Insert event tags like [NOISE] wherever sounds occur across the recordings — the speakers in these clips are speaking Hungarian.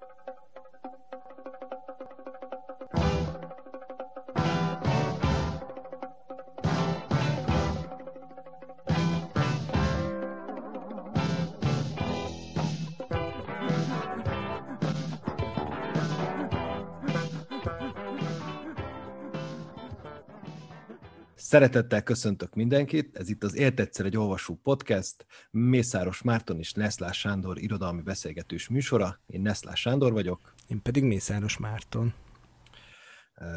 Thank you. Szeretettel köszöntök mindenkit, ez itt az Élt egyszer egy olvasó podcast, Mészáros Márton és Neszlás Sándor irodalmi beszélgetős műsora. Én Neszlás Sándor vagyok. Én pedig Mészáros Márton.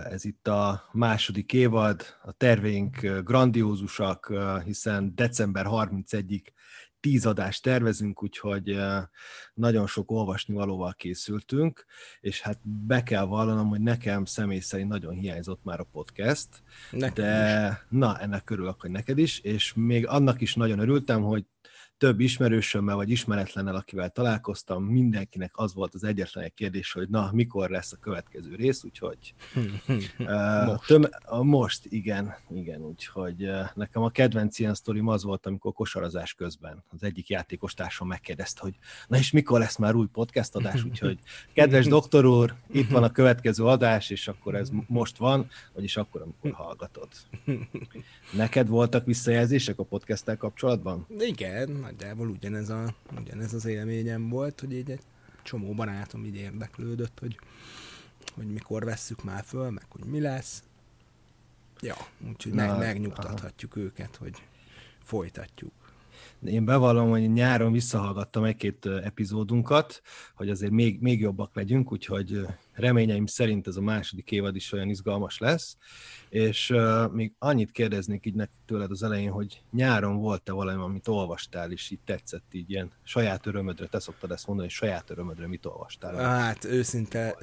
Ez itt a második évad, a terveink grandiózusak, hiszen december 31-ig tíz adást tervezünk, úgyhogy nagyon sok olvasni valóval készültünk, és hát be kell vallanom, hogy nekem személy szerint nagyon hiányzott már a podcast, nekem de is. na, ennek örülök, hogy neked is, és még annak is nagyon örültem, hogy több ismerősömmel vagy ismeretlennel, akivel találkoztam, mindenkinek az volt az egyetlen egy kérdés, hogy na, mikor lesz a következő rész, úgyhogy [LAUGHS] most. Töm, most, igen, igen, úgyhogy uh, nekem a kedvenc ilyen sztorim az volt, amikor kosarazás közben az egyik játékos társam megkérdezte, hogy na és mikor lesz már új podcast adás, úgyhogy kedves doktor úr, itt van a következő adás, és akkor ez most van, vagyis akkor, amikor hallgatod. [LAUGHS] Neked voltak visszajelzések a podcasttel kapcsolatban? Igen, nagyjából ugyanez, a, ugyanez az élményem volt, hogy így egy csomó barátom így érdeklődött, hogy, hogy mikor vesszük már föl, meg hogy mi lesz. Ja, úgyhogy meg, megnyugtathatjuk aha. őket, hogy folytatjuk. Én bevallom, hogy nyáron visszahallgattam egy-két epizódunkat, hogy azért még, még jobbak legyünk, úgyhogy reményeim szerint ez a második évad is olyan izgalmas lesz, és uh, még annyit kérdeznék így nekik tőled az elején, hogy nyáron volt-e valami, amit olvastál, és így tetszett így ilyen saját örömödre, te szoktad ezt mondani, hogy saját örömödre mit olvastál? Hát őszinte,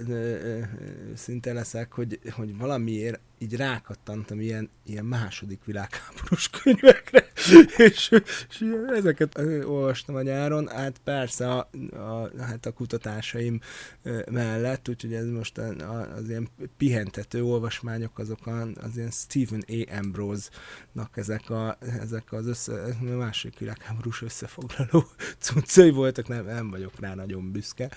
őszinte leszek, hogy, hogy valamiért így rákattantam ilyen, ilyen második világháborús könyvekre, [LAUGHS] és, és ezeket olvastam a nyáron, hát persze a, a, hát a kutatásaim mellett, úgyhogy ez most az ilyen pihentető olvasmányok, azok az ilyen Stephen A. Ambrose-nak ezek, a, ezek az össze, a másik világháborús összefoglaló [LAUGHS] cuccai voltak, nem, nem vagyok rá nagyon büszke,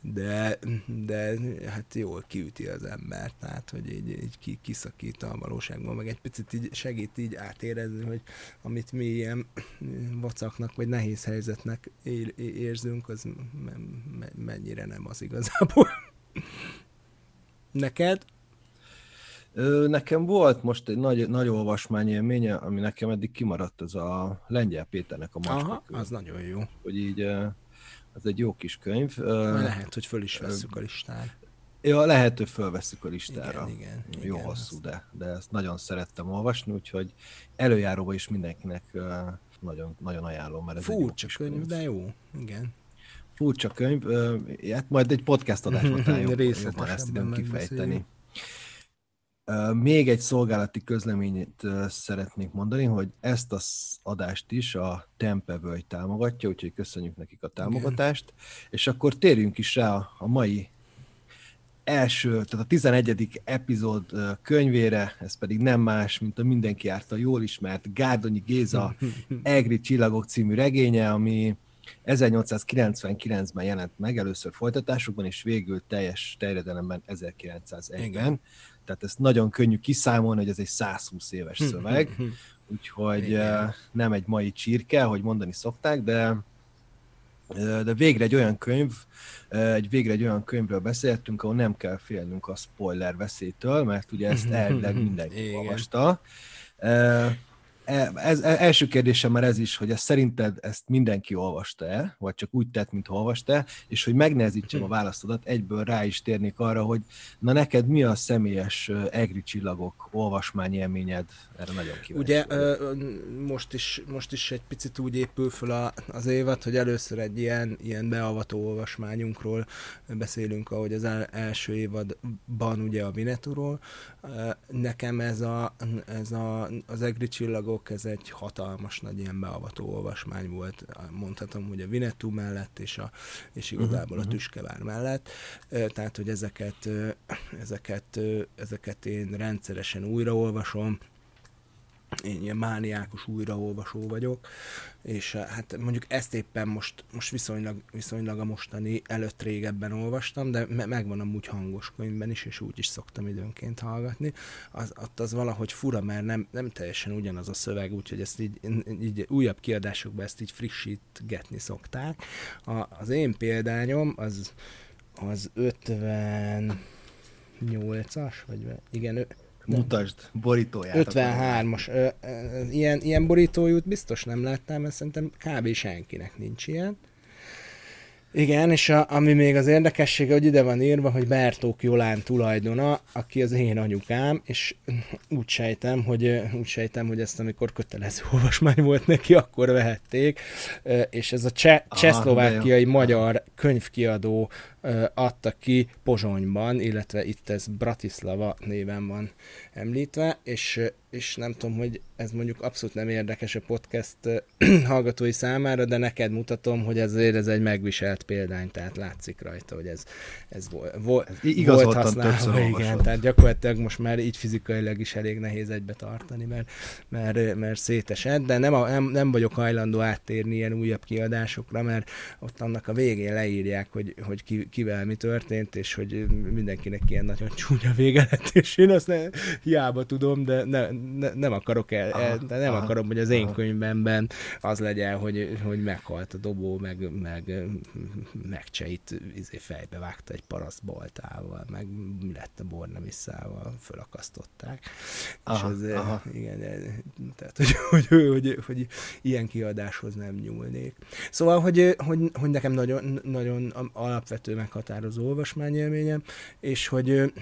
de, de hát jól kiüti az ember, tehát hogy így, így ki, kiszakít a valóságban, meg egy picit így segít így átérezni, hogy amit mi ilyen vacaknak vagy nehéz helyzetnek érzünk, az mennyire nem az igazából. Neked? Ö, nekem volt most egy nagy, nagy olvasmány élménye, ami nekem eddig kimaradt, ez a Lengyel Péternek a Aha, az nagyon jó. Hogy így, ez egy jó kis könyv. Lehet, hogy föl is veszük a listára. Ja, lehet, hogy fölveszük a listára. Igen, igen. Jó igen, hosszú, de, de ezt nagyon szerettem olvasni, úgyhogy előjáróba is mindenkinek nagyon, nagyon ajánlom, mert ez Furcsa könyv, könyv, de jó, igen furcsa könyv, hát majd egy podcast [LAUGHS] talán jobb, jobban ezt tudom kifejteni. Még egy szolgálati közleményét szeretnék mondani, hogy ezt az adást is a Tempe Völgy támogatja, úgyhogy köszönjük nekik a támogatást, Igen. és akkor térjünk is rá a mai első, tehát a 11. epizód könyvére, ez pedig nem más, mint a mindenki által jól ismert Gárdonyi Géza [LAUGHS] Egri Csillagok című regénye, ami 1899-ben jelent meg, először folytatásokban, és végül teljes terjedelemben 1901-ben. Tehát ezt nagyon könnyű kiszámolni, hogy ez egy 120 éves hm, szöveg, hm, hm. úgyhogy Igen. nem egy mai csirke, hogy mondani szokták, de de végre egy olyan könyv, egy végre egy olyan könyvről beszéltünk, ahol nem kell félnünk a spoiler veszélytől, mert ugye ezt [LAUGHS] elvileg mindenki olvasta. E, ez, ez, első kérdésem már ez is, hogy ezt szerinted ezt mindenki olvasta-e, vagy csak úgy tett, mint olvasta és hogy megnehezítsem a válaszodat, egyből rá is térnék arra, hogy na neked mi a személyes egri csillagok olvasmány élményed? Erre nagyon kíváncsi Ugye most, is, most is egy picit úgy épül föl a, az évad, hogy először egy ilyen, ilyen beavató olvasmányunkról beszélünk, ahogy az első évadban ugye a Vinetúról. Nekem ez, a, ez a, az egri csillagok dolgok, ez egy hatalmas nagy ilyen beavató olvasmány volt, mondhatom, hogy a Vinetú mellett, és, a, és mhm, igazából uh-huh. a Tüskevár mellett. Tehát, hogy ezeket, ezeket, ezeket én rendszeresen újraolvasom, én ilyen mániákus újraolvasó vagyok, és eh, hát mondjuk ezt éppen most, most viszonylag, viszonylag a mostani előtt régebben olvastam, de me- megvan amúgy hangos könyvben is, és úgy is szoktam időnként hallgatni. Az, ott az valahogy fura, mert nem, nem teljesen ugyanaz a szöveg, úgyhogy ezt így, így újabb kiadásokban ezt így frissítgetni szokták. A, az én példányom az, az 58-as, vagy igen, Mutasd borítóját. 53-as. Ilyen, ilyen borítójút biztos nem láttam, mert szerintem kb. senkinek nincs ilyen. Igen, és a, ami még az érdekessége, hogy ide van írva, hogy Bertók Jolán tulajdona, aki az én anyukám, és úgy sejtem, hogy, úgy sejtem, hogy ezt amikor kötelező olvasmány volt neki, akkor vehették, és ez a cseh, csehszlovákiai magyar könyvkiadó adta ki Pozsonyban, illetve itt ez Bratislava néven van említve, és, és nem tudom, hogy ez mondjuk abszolút nem érdekes a podcast [CLEARS THROAT] hallgatói számára, de neked mutatom, hogy ezért ez egy megviselt példány, tehát látszik rajta, hogy ez, ez volt, volt, volt használva. Igen, tehát gyakorlatilag most már így fizikailag is elég nehéz egybe tartani, mert, mert, mert szétesett, de nem, a, nem, nem vagyok hajlandó áttérni ilyen újabb kiadásokra, mert ott annak a végén leírják, hogy, hogy ki, kivel mi történt, és hogy mindenkinek ilyen nagyon csúnya vége lett, és én azt ne, hiába tudom, de ne, ne, nem akarok el, aha, nem aha, akarom, hogy az én aha. könyvemben az legyen, hogy, hogy meghalt a dobó, meg, meg megcseit izé fejbe vágta egy parasztboltával, meg mi lett a bornemisszával, fölakasztották. Aha, és az, aha. igen, tehát, hogy, hogy, hogy, hogy, hogy, ilyen kiadáshoz nem nyúlnék. Szóval, hogy, hogy, hogy nekem nagyon, nagyon alapvető meghatározó olvasmányélményem, és hogy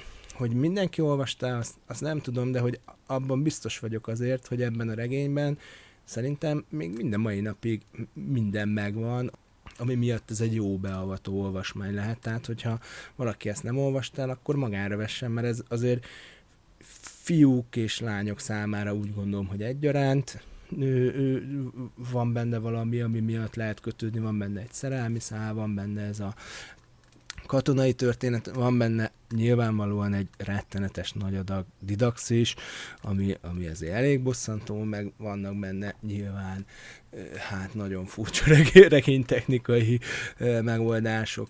hogy mindenki olvasta, azt, azt nem tudom, de hogy abban biztos vagyok azért, hogy ebben a regényben szerintem még minden mai napig minden megvan, ami miatt ez egy jó beavató olvasmány lehet. Tehát, hogyha valaki ezt nem olvastál, akkor magára vessen, mert ez azért fiúk és lányok számára úgy gondolom, hogy egyaránt ő, ő, van benne valami, ami miatt lehet kötődni, van benne egy szerelmi szál, van benne ez a katonai történet, van benne nyilvánvalóan egy rettenetes nagy adag didaxis, ami, ami azért elég bosszantó, meg vannak benne nyilván hát nagyon furcsa [LAUGHS] regénytechnikai megoldások,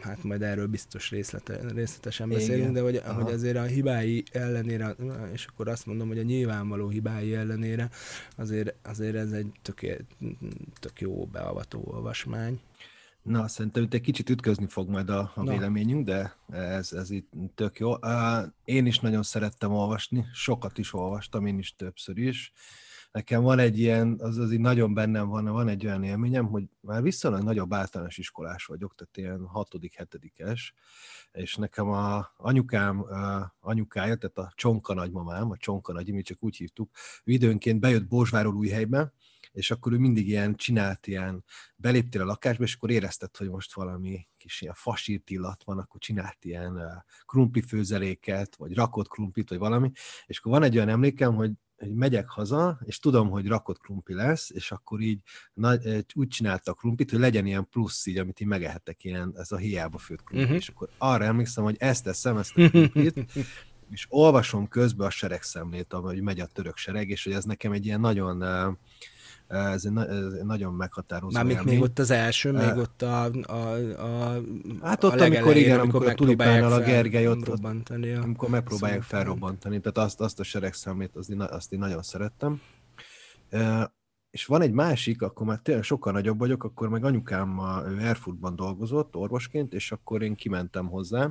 hát majd erről biztos részlete, részletesen beszélünk, Igen. de hogy, hogy azért a hibái ellenére, és akkor azt mondom, hogy a nyilvánvaló hibái ellenére azért, azért ez egy tök, tök jó beavató olvasmány. Na, szerintem itt egy kicsit ütközni fog majd a, a véleményünk, de ez, ez itt tök jó. Én is nagyon szerettem olvasni, sokat is olvastam, én is többször is. Nekem van egy ilyen, az az így nagyon bennem van, van egy olyan élményem, hogy már viszonylag nagyobb általános iskolás vagyok, tehát ilyen hatodik, hetedikes, és nekem a anyukám a anyukája, tehát a csonka nagymamám, a csonka nagy, mi csak úgy hívtuk, időnként bejött Bózsváról újhelybe, és akkor ő mindig ilyen csinált ilyen, beléptél a lakásba, és akkor érezted, hogy most valami kis ilyen fasírt illat van, akkor csinált ilyen krumpli főzeléket, vagy rakott krumplit, vagy valami, és akkor van egy olyan emlékem, hogy hogy megyek haza, és tudom, hogy rakott krumpli lesz, és akkor így nagy, úgy csinálta a krumplit, hogy legyen ilyen plusz így, amit így megehetek, ilyen, ez a hiába főtt krumpli, uh-huh. és akkor arra emlékszem, hogy ezt teszem, ezt a krumplit, [LAUGHS] és olvasom közben a seregszemlét, ahogy megy a török sereg, és hogy ez nekem egy ilyen nagyon ez egy, ez egy nagyon meghatározó Mármint még ott az első, uh, még ott a, a, a Hát ott, a amikor igen, amikor, amikor a tulipánnal a Gergely ott, ott amikor megpróbálják szóval felrobbantani, tehát azt, azt a seregszámét, azt, azt én nagyon szerettem. Uh, és van egy másik, akkor már tényleg sokkal nagyobb vagyok, akkor meg anyukám Erfurtban dolgozott orvosként, és akkor én kimentem hozzá,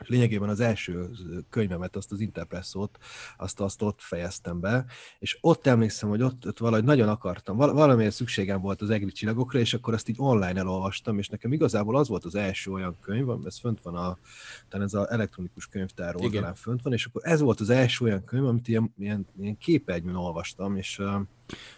és lényegében az első könyvemet, azt az Interpresszót, azt, azt ott fejeztem be, és ott emlékszem, hogy ott, ott valahogy nagyon akartam, val- valamilyen szükségem volt az egri csillagokra, és akkor azt így online elolvastam, és nekem igazából az volt az első olyan könyv, ez fönt van a, talán ez az elektronikus könyvtár oldalán Igen. fönt van, és akkor ez volt az első olyan könyv, amit ilyen, ilyen, ilyen képernyőn olvastam, és uh,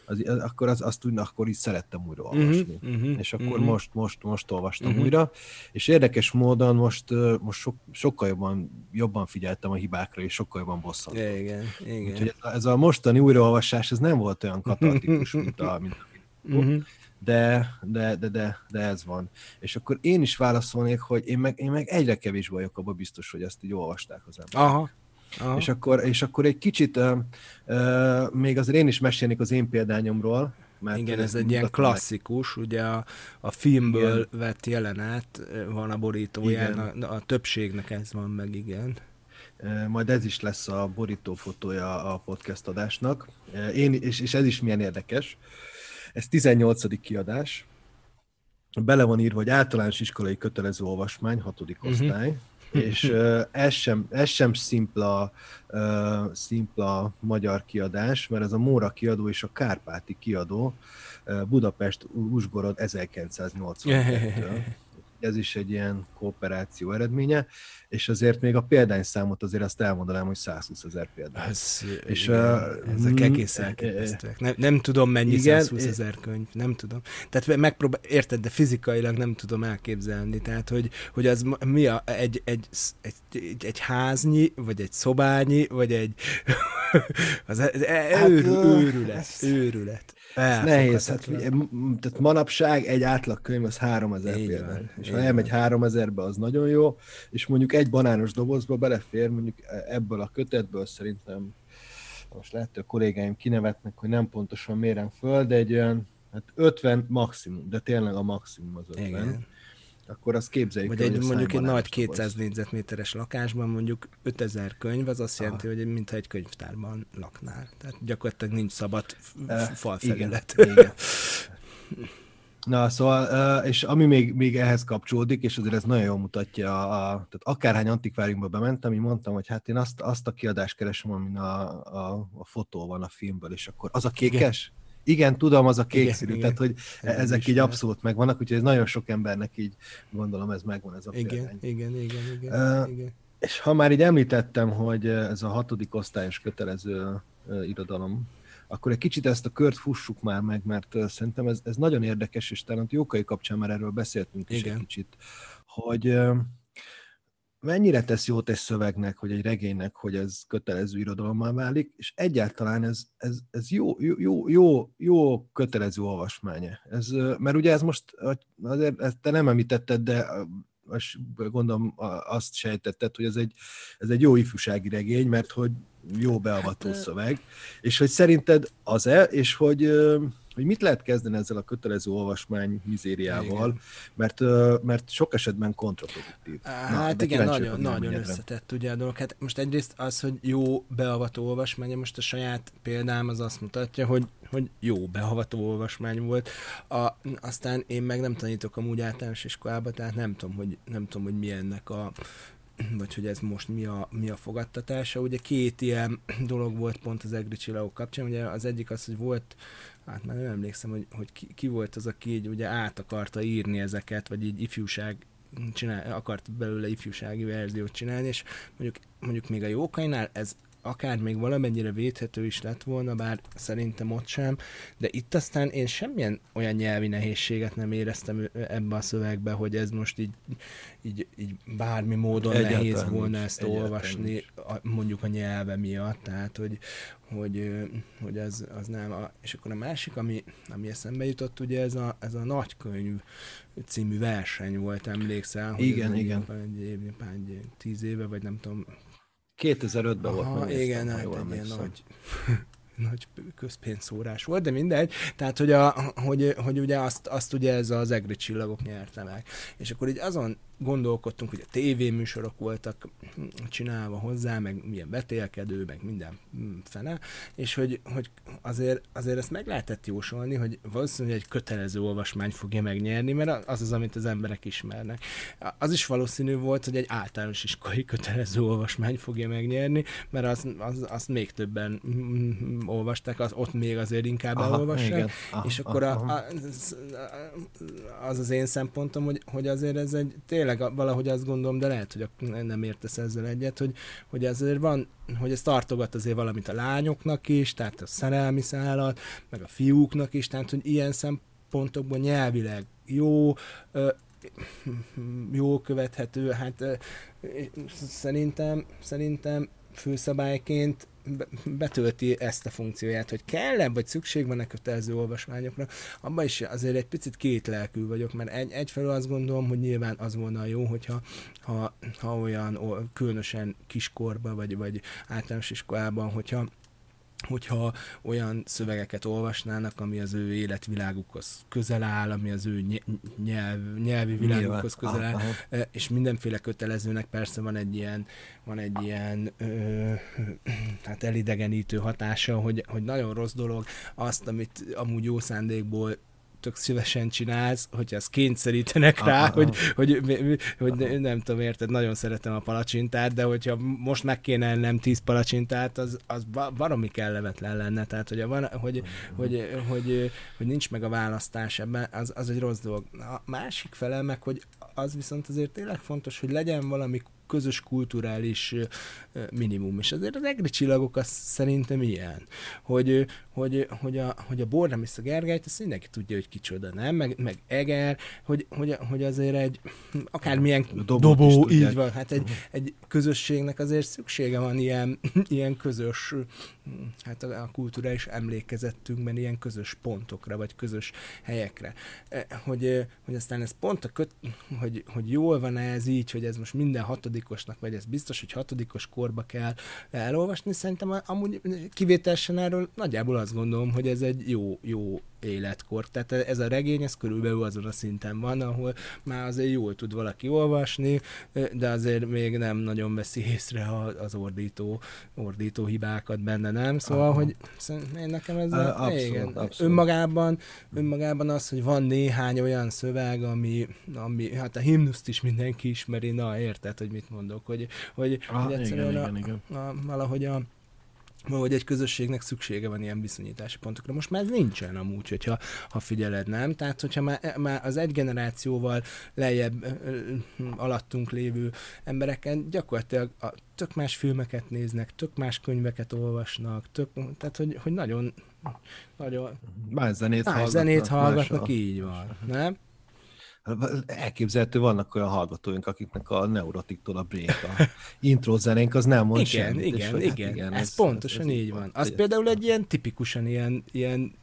az, akkor az, azt úgy, akkor így szerettem újra mhm, olvasni. Uh-huh, és akkor uh-huh. most, most, most olvastam uh-huh. újra, és érdekes módon most, most sok, sokkal jobban, jobban figyeltem a hibákra, és sokkal jobban bosszantottam. Igen, igen. Úgyhogy ez, ez a mostani újraolvasás, ez nem volt olyan katartikus, mint a, mint a uh-huh. de, de, de, de, de ez van. És akkor én is válaszolnék, hogy én meg, én meg egyre kevés vagyok abban biztos, hogy ezt így olvasták az emberek. Aha, Aha. És, akkor, és akkor egy kicsit uh, uh, még azért én is mesélnék az én példányomról, mert Igen, ez egy ilyen klasszikus, meg. ugye a, a filmből igen. vett jelenet, van a borítóján, a, a többségnek ez van meg, igen. Majd ez is lesz a borító fotója a podcast adásnak. Én, és, és ez is milyen érdekes. Ez 18. kiadás. Bele van írva, hogy általános iskolai kötelező olvasmány, hatodik uh-huh. osztály és uh, ez, sem, ez sem szimpla, uh, szimpla magyar kiadás, mert ez a Móra kiadó és a Kárpáti kiadó uh, Budapest Uzsgorod [LAUGHS] 1982 ez is egy ilyen kooperáció eredménye, és azért még a példányszámot azért azt elmondanám, hogy 120 ezer példány. Ez, és, igen, uh, ezek egész elképesztőek. Nem, nem tudom mennyi igen, 120 ezer könyv, nem tudom. Tehát megpróbál, érted, de fizikailag nem tudom elképzelni. Tehát, hogy, hogy az mi a, egy, egy, egy, egy, egy háznyi, vagy egy szobányi, vagy egy [LAUGHS] az, az, hát, őrület, őrület. Ez nehéz. Hát, tehát manapság egy átlagkönyv az 3000 példány. És ha elmegy 3000-be, az nagyon jó, és mondjuk egy banános dobozba belefér, mondjuk ebből a kötetből szerintem most lehet, hogy a kollégáim kinevetnek, hogy nem pontosan mérem föl, de egy olyan hát 50 maximum, de tényleg a maximum az 50. Igen akkor azt képzeljük. Vagy egy, mondjuk egy nagy 200 négyzetméteres lakásban mondjuk 5000 könyv, az azt jelenti, Aha. hogy mintha egy könyvtárban laknál. Tehát gyakorlatilag nincs szabad falfelület. Igen, igen. [LAUGHS] Na, szóval, és ami még, még ehhez kapcsolódik, és azért ez nagyon jól mutatja, a, tehát akárhány antikváriumba bementem, így mondtam, hogy hát én azt, azt a kiadást keresem, amin a, a, a fotó van a filmből, és akkor az a kékes? Igen. Igen, tudom, az a kék igen, színű, igen. tehát hogy ez ezek így abszolút megvannak, úgyhogy ez nagyon sok embernek így gondolom ez megvan ez a igen, példány. Igen, igen, igen, uh, igen. És ha már így említettem, hogy ez a hatodik osztályos kötelező uh, irodalom, akkor egy kicsit ezt a kört fussuk már meg, mert uh, szerintem ez, ez nagyon érdekes, és talán Jókai kapcsán már erről beszéltünk is Igen. egy kicsit, hogy uh, mennyire tesz jót egy szövegnek, hogy egy regénynek, hogy ez kötelező irodalommal válik, és egyáltalán ez, ez, ez jó, jó, jó, jó kötelező olvasmánya. Ez, mert ugye ez most, azért ezt te nem említetted, de most gondolom azt sejtetted, hogy ez egy, ez egy jó ifjúsági regény, mert hogy jó beavató hát, szöveg, és hogy szerinted az-e, és hogy hogy mit lehet kezdeni ezzel a kötelező olvasmány mizériával, mert, mert sok esetben kontraproduktív. Hát Na, igen, nagyon, nagyon összetett ugye a dolog. Hát most egyrészt az, hogy jó beavató olvasmány, most a saját példám az azt mutatja, hogy, hogy jó beavató olvasmány volt. A, aztán én meg nem tanítok amúgy általános iskolába, tehát nem tudom, hogy, nem tudom, hogy mi ennek a vagy hogy ez most mi a, mi a fogadtatása. Ugye két ilyen [CLEARS THROAT] dolog volt pont az egri csillagok kapcsán, ugye az egyik az, hogy volt hát már nem emlékszem, hogy, hogy ki, ki volt az, aki így ugye át akarta írni ezeket, vagy így ifjúság csinál, akart belőle ifjúsági verziót csinálni, és mondjuk, mondjuk még a jókainál ez akár még valamennyire védhető is lett volna, bár szerintem ott sem, de itt aztán én semmilyen olyan nyelvi nehézséget nem éreztem ebbe a szövegbe, hogy ez most így, így, így bármi módon Egyáltalán nehéz volna ezt Egyáltalán olvasni, a, mondjuk a nyelve miatt, tehát hogy, hogy, hogy az, az nem. A, és akkor a másik, ami, ami eszembe jutott, ugye ez a, ez a nagykönyv című verseny volt, emlékszel? Igen, igen. Egy, egy, egy, tíz éve, vagy nem tudom, 2005-ben volt. Aha, igen, hát egy ilyen nagy, [LAUGHS] nagy közpénzszórás volt, de mindegy. Tehát, hogy, a, hogy, hogy ugye azt, azt ugye ez az egri csillagok nyerte meg. És akkor így azon gondolkodtunk, hogy a tévéműsorok voltak csinálva hozzá, meg milyen betélkedő, meg minden fene, és hogy, hogy azért, azért ezt meg lehetett jósolni, hogy valószínűleg egy kötelező olvasmány fogja megnyerni, mert az az, amit az emberek ismernek. Az is valószínű volt, hogy egy általános iskolai kötelező olvasmány fogja megnyerni, mert az, az, azt még többen olvasták, az ott még azért inkább aha, elolvassák, igen. Aha, és akkor aha. A, az, az az én szempontom, hogy, hogy azért ez egy tényleg tényleg valahogy azt gondolom, de lehet, hogy nem értesz ezzel egyet, hogy, hogy ezért van, hogy ez tartogat azért valamit a lányoknak is, tehát a szerelmi szállat, meg a fiúknak is, tehát hogy ilyen szempontokban nyelvileg jó, jó követhető, hát szerintem, szerintem főszabályként betölti ezt a funkcióját, hogy kell-e, vagy szükség van-e kötelező olvasmányokra, abban is azért egy picit két lelkű vagyok, mert egy, egyfelől azt gondolom, hogy nyilván az volna jó, hogyha ha, ha olyan különösen kiskorban, vagy, vagy általános iskolában, hogyha hogyha olyan szövegeket olvasnának, ami az ő életvilágukhoz közel áll, ami az ő nyelv, nyelvi világukhoz közel áll, aha. és mindenféle kötelezőnek persze van egy ilyen, van egy ilyen ö, hát elidegenítő hatása, hogy, hogy nagyon rossz dolog azt, amit amúgy jó szándékból tök szívesen csinálsz, hogy azt kényszerítenek rá, ah, hogy, hogy, hogy, hogy nem tudom, érted, nagyon szeretem a palacsintát, de hogyha most meg kéne nem tíz palacsintát, az, az baromi kellemetlen lenne, tehát hogy, van, hogy, hogy, hogy, hogy, nincs meg a választás ebben, az, az egy rossz dolog. A másik fele meg, hogy az viszont azért tényleg fontos, hogy legyen valami közös kulturális minimum. És azért az egri csillagok az szerintem ilyen, hogy, hogy, hogy a, hogy a Bornemisza Gergelyt, azt mindenki tudja, hogy kicsoda, nem? Meg, meg Eger, hogy, hogy, hogy azért egy akármilyen dobó, dobó így van, hát egy, egy közösségnek azért szüksége van ilyen, [CLEARS THROAT] ilyen közös, hát a, a kulturális emlékezettünkben ilyen közös pontokra, vagy közös helyekre. E, hogy, hogy aztán ez pont a köt, hogy, hogy jól van ez így, hogy ez most minden hatodikosnak, vagy ez biztos, hogy hatodikos korba kell elolvasni, szerintem amúgy kivételesen erről nagyjából azt gondolom, hogy ez egy jó, jó életkor. Tehát ez a regény, ez körülbelül azon a szinten van, ahol már azért jól tud valaki olvasni, de azért még nem nagyon veszi észre az ordító, ordító hibákat benne, nem? Szóval, Aha. hogy én nekem ez a, abszolút, igen, abszolút. Önmagában, önmagában az, hogy van néhány olyan szöveg, ami, ami hát a himnuszt is mindenki ismeri, na érted, hogy mit mondok, hogy, hogy, ah, hogy egyszerűen igen, a, igen, igen. A, valahogy a, hogy egy közösségnek szüksége van ilyen viszonyítási pontokra. Most már ez nincsen amúgy, hogyha ha figyeled, nem? Tehát, hogyha már, már az egy generációval lejjebb alattunk lévő embereken gyakorlatilag a tök más filmeket néznek, tök más könyveket olvasnak, tök, tehát, hogy, hogy nagyon, nagyon... Más zenét más hallgatnak. zenét hallgatnak, így van, nem? Elképzelhető, vannak olyan hallgatóink, akiknek a neurotiktól a break, a [LAUGHS] intro zenénk az nem mond igen, semmit. Igen, és, igen, igen. Ez, ez pontosan ez így van. Az például egy ilyen tipikusan ilyen, ilyen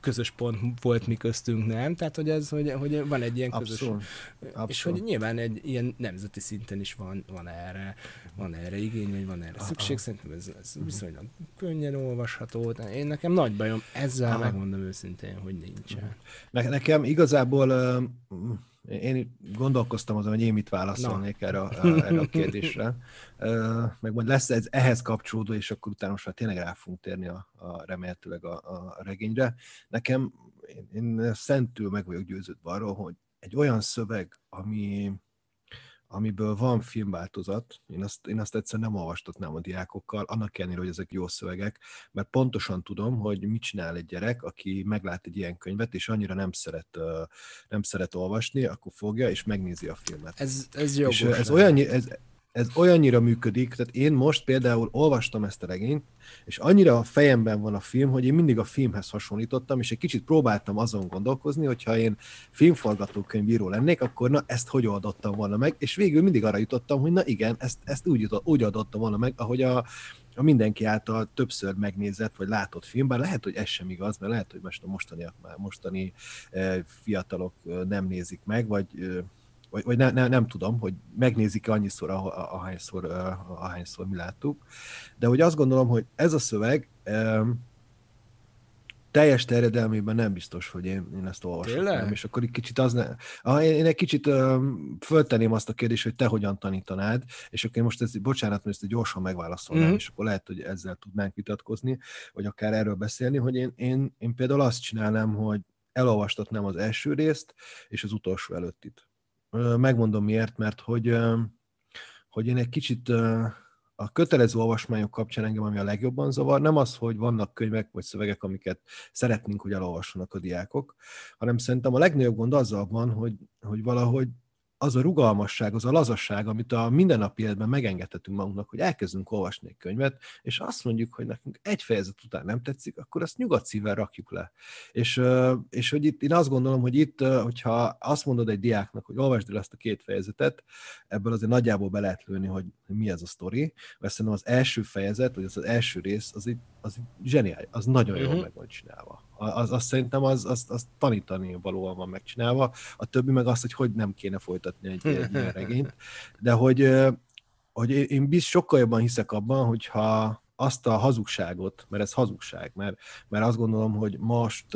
közös pont volt mi köztünk, nem? Tehát, hogy ez, hogy, hogy van egy ilyen közös... Abszolút. Abszolút. És hogy nyilván egy ilyen nemzeti szinten is van, van erre, van erre igény, vagy van erre Aha. szükség. Szerintem ez, ez viszonylag könnyen olvasható. Én nekem nagy bajom, ezzel Aha. megmondom őszintén, hogy nincsen. Ne, nekem igazából én gondolkoztam azon, hogy én mit válaszolnék erre a, erre a kérdésre. Meg majd lesz ez ehhez kapcsolódó, és akkor utána most már tényleg rá fogunk térni a, a remélhetőleg a, a regényre. Nekem, én, én szentül meg vagyok győződve arról, hogy egy olyan szöveg, ami, amiből van filmváltozat, én azt, én azt egyszerűen nem olvastatnám a diákokkal, annak ellenére, hogy ezek jó szövegek, mert pontosan tudom, hogy mit csinál egy gyerek, aki meglát egy ilyen könyvet, és annyira nem szeret, nem szeret olvasni, akkor fogja és megnézi a filmet. Ez, ez jogos. És ez, olyan, ez, ez olyannyira működik, tehát én most például olvastam ezt a regényt, és annyira a fejemben van a film, hogy én mindig a filmhez hasonlítottam, és egy kicsit próbáltam azon gondolkozni, hogyha én filmforgatókönyvíró lennék, akkor na ezt hogy oldottam volna meg, és végül mindig arra jutottam, hogy na igen, ezt, ezt úgy, úgy adottam volna meg, ahogy a, a mindenki által többször megnézett, vagy látott film, bár lehet, hogy ez sem igaz, mert lehet, hogy most a mostaniak mostani eh, fiatalok eh, nem nézik meg, vagy eh, vagy, vagy ne, ne, nem tudom, hogy megnézik-e annyiszor, ahányszor, ahányszor mi láttuk, de hogy azt gondolom, hogy ez a szöveg teljes terjedelmében nem biztos, hogy én, én ezt olvastam. És akkor egy kicsit az ne... Ah, én, én egy kicsit um, föltenném azt a kérdést, hogy te hogyan tanítanád, és akkor én most ezt, bocsánat, mert ezt gyorsan megválaszolnám, mm-hmm. és akkor lehet, hogy ezzel tudnánk vitatkozni, vagy akár erről beszélni, hogy én, én, én például azt csinálnám, hogy elolvastatnám az első részt, és az utolsó előttit. Megmondom miért, mert hogy, hogy én egy kicsit a kötelező olvasmányok kapcsán engem, ami a legjobban zavar, nem az, hogy vannak könyvek vagy szövegek, amiket szeretnénk, hogy elolvassanak a diákok, hanem szerintem a legnagyobb gond azzal van, hogy, hogy valahogy az a rugalmasság, az a lazasság, amit a mindennapi életben megengedhetünk magunknak, hogy elkezdünk olvasni egy könyvet, és azt mondjuk, hogy nekünk egy fejezet után nem tetszik, akkor azt nyugodt szívvel rakjuk le. És, és hogy itt, én azt gondolom, hogy itt, hogyha azt mondod egy diáknak, hogy olvasd el ezt a két fejezetet, ebből azért nagyjából be lehet lőni, hogy mi ez a sztori, mert szerintem az első fejezet, vagy az, az első rész, az, így, az így zseniális, az nagyon jól uh-huh. meg van csinálva az, az szerintem az, az, az tanítani valóan van megcsinálva, a többi meg azt, hogy hogy nem kéne folytatni egy, egy ilyen [LAUGHS] regényt, de hogy, hogy én biz sokkal jobban hiszek abban, hogyha azt a hazugságot, mert ez hazugság, mert, mert azt gondolom, hogy most,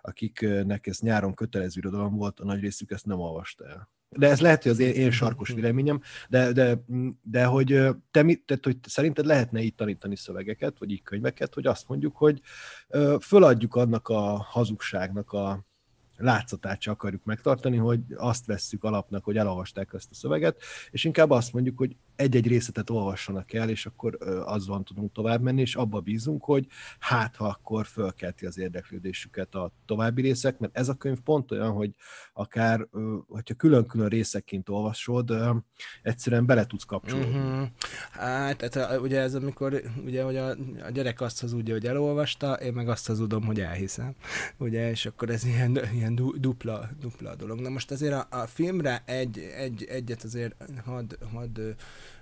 akiknek ez nyáron kötelező irodalom volt, a nagy részük ezt nem olvasta el de ez lehet, hogy az én, én sarkos véleményem, de, de, de hogy te mit, tehát, hogy szerinted lehetne így tanítani szövegeket, vagy így könyveket, hogy azt mondjuk, hogy föladjuk annak a hazugságnak a, látszatát csak akarjuk megtartani, hogy azt vesszük alapnak, hogy elolvasták ezt a szöveget, és inkább azt mondjuk, hogy egy-egy részletet olvassanak el, és akkor azzal tudunk tovább menni, és abba bízunk, hogy hát, ha akkor fölkelti az érdeklődésüket a további részek, mert ez a könyv pont olyan, hogy akár, hogyha külön-külön részekként olvasod, egyszerűen bele tudsz kapcsolódni. Uh-huh. Hát, hát, ugye ez amikor, ugye, hogy a, a gyerek azt hazudja, hogy elolvasta, én meg azt hazudom, hogy elhiszem. Ugye, és akkor ez ilyen, ilyen du, dupla, dupla dolog. Na most azért a, a filmre egy, egy, egyet azért hadd had,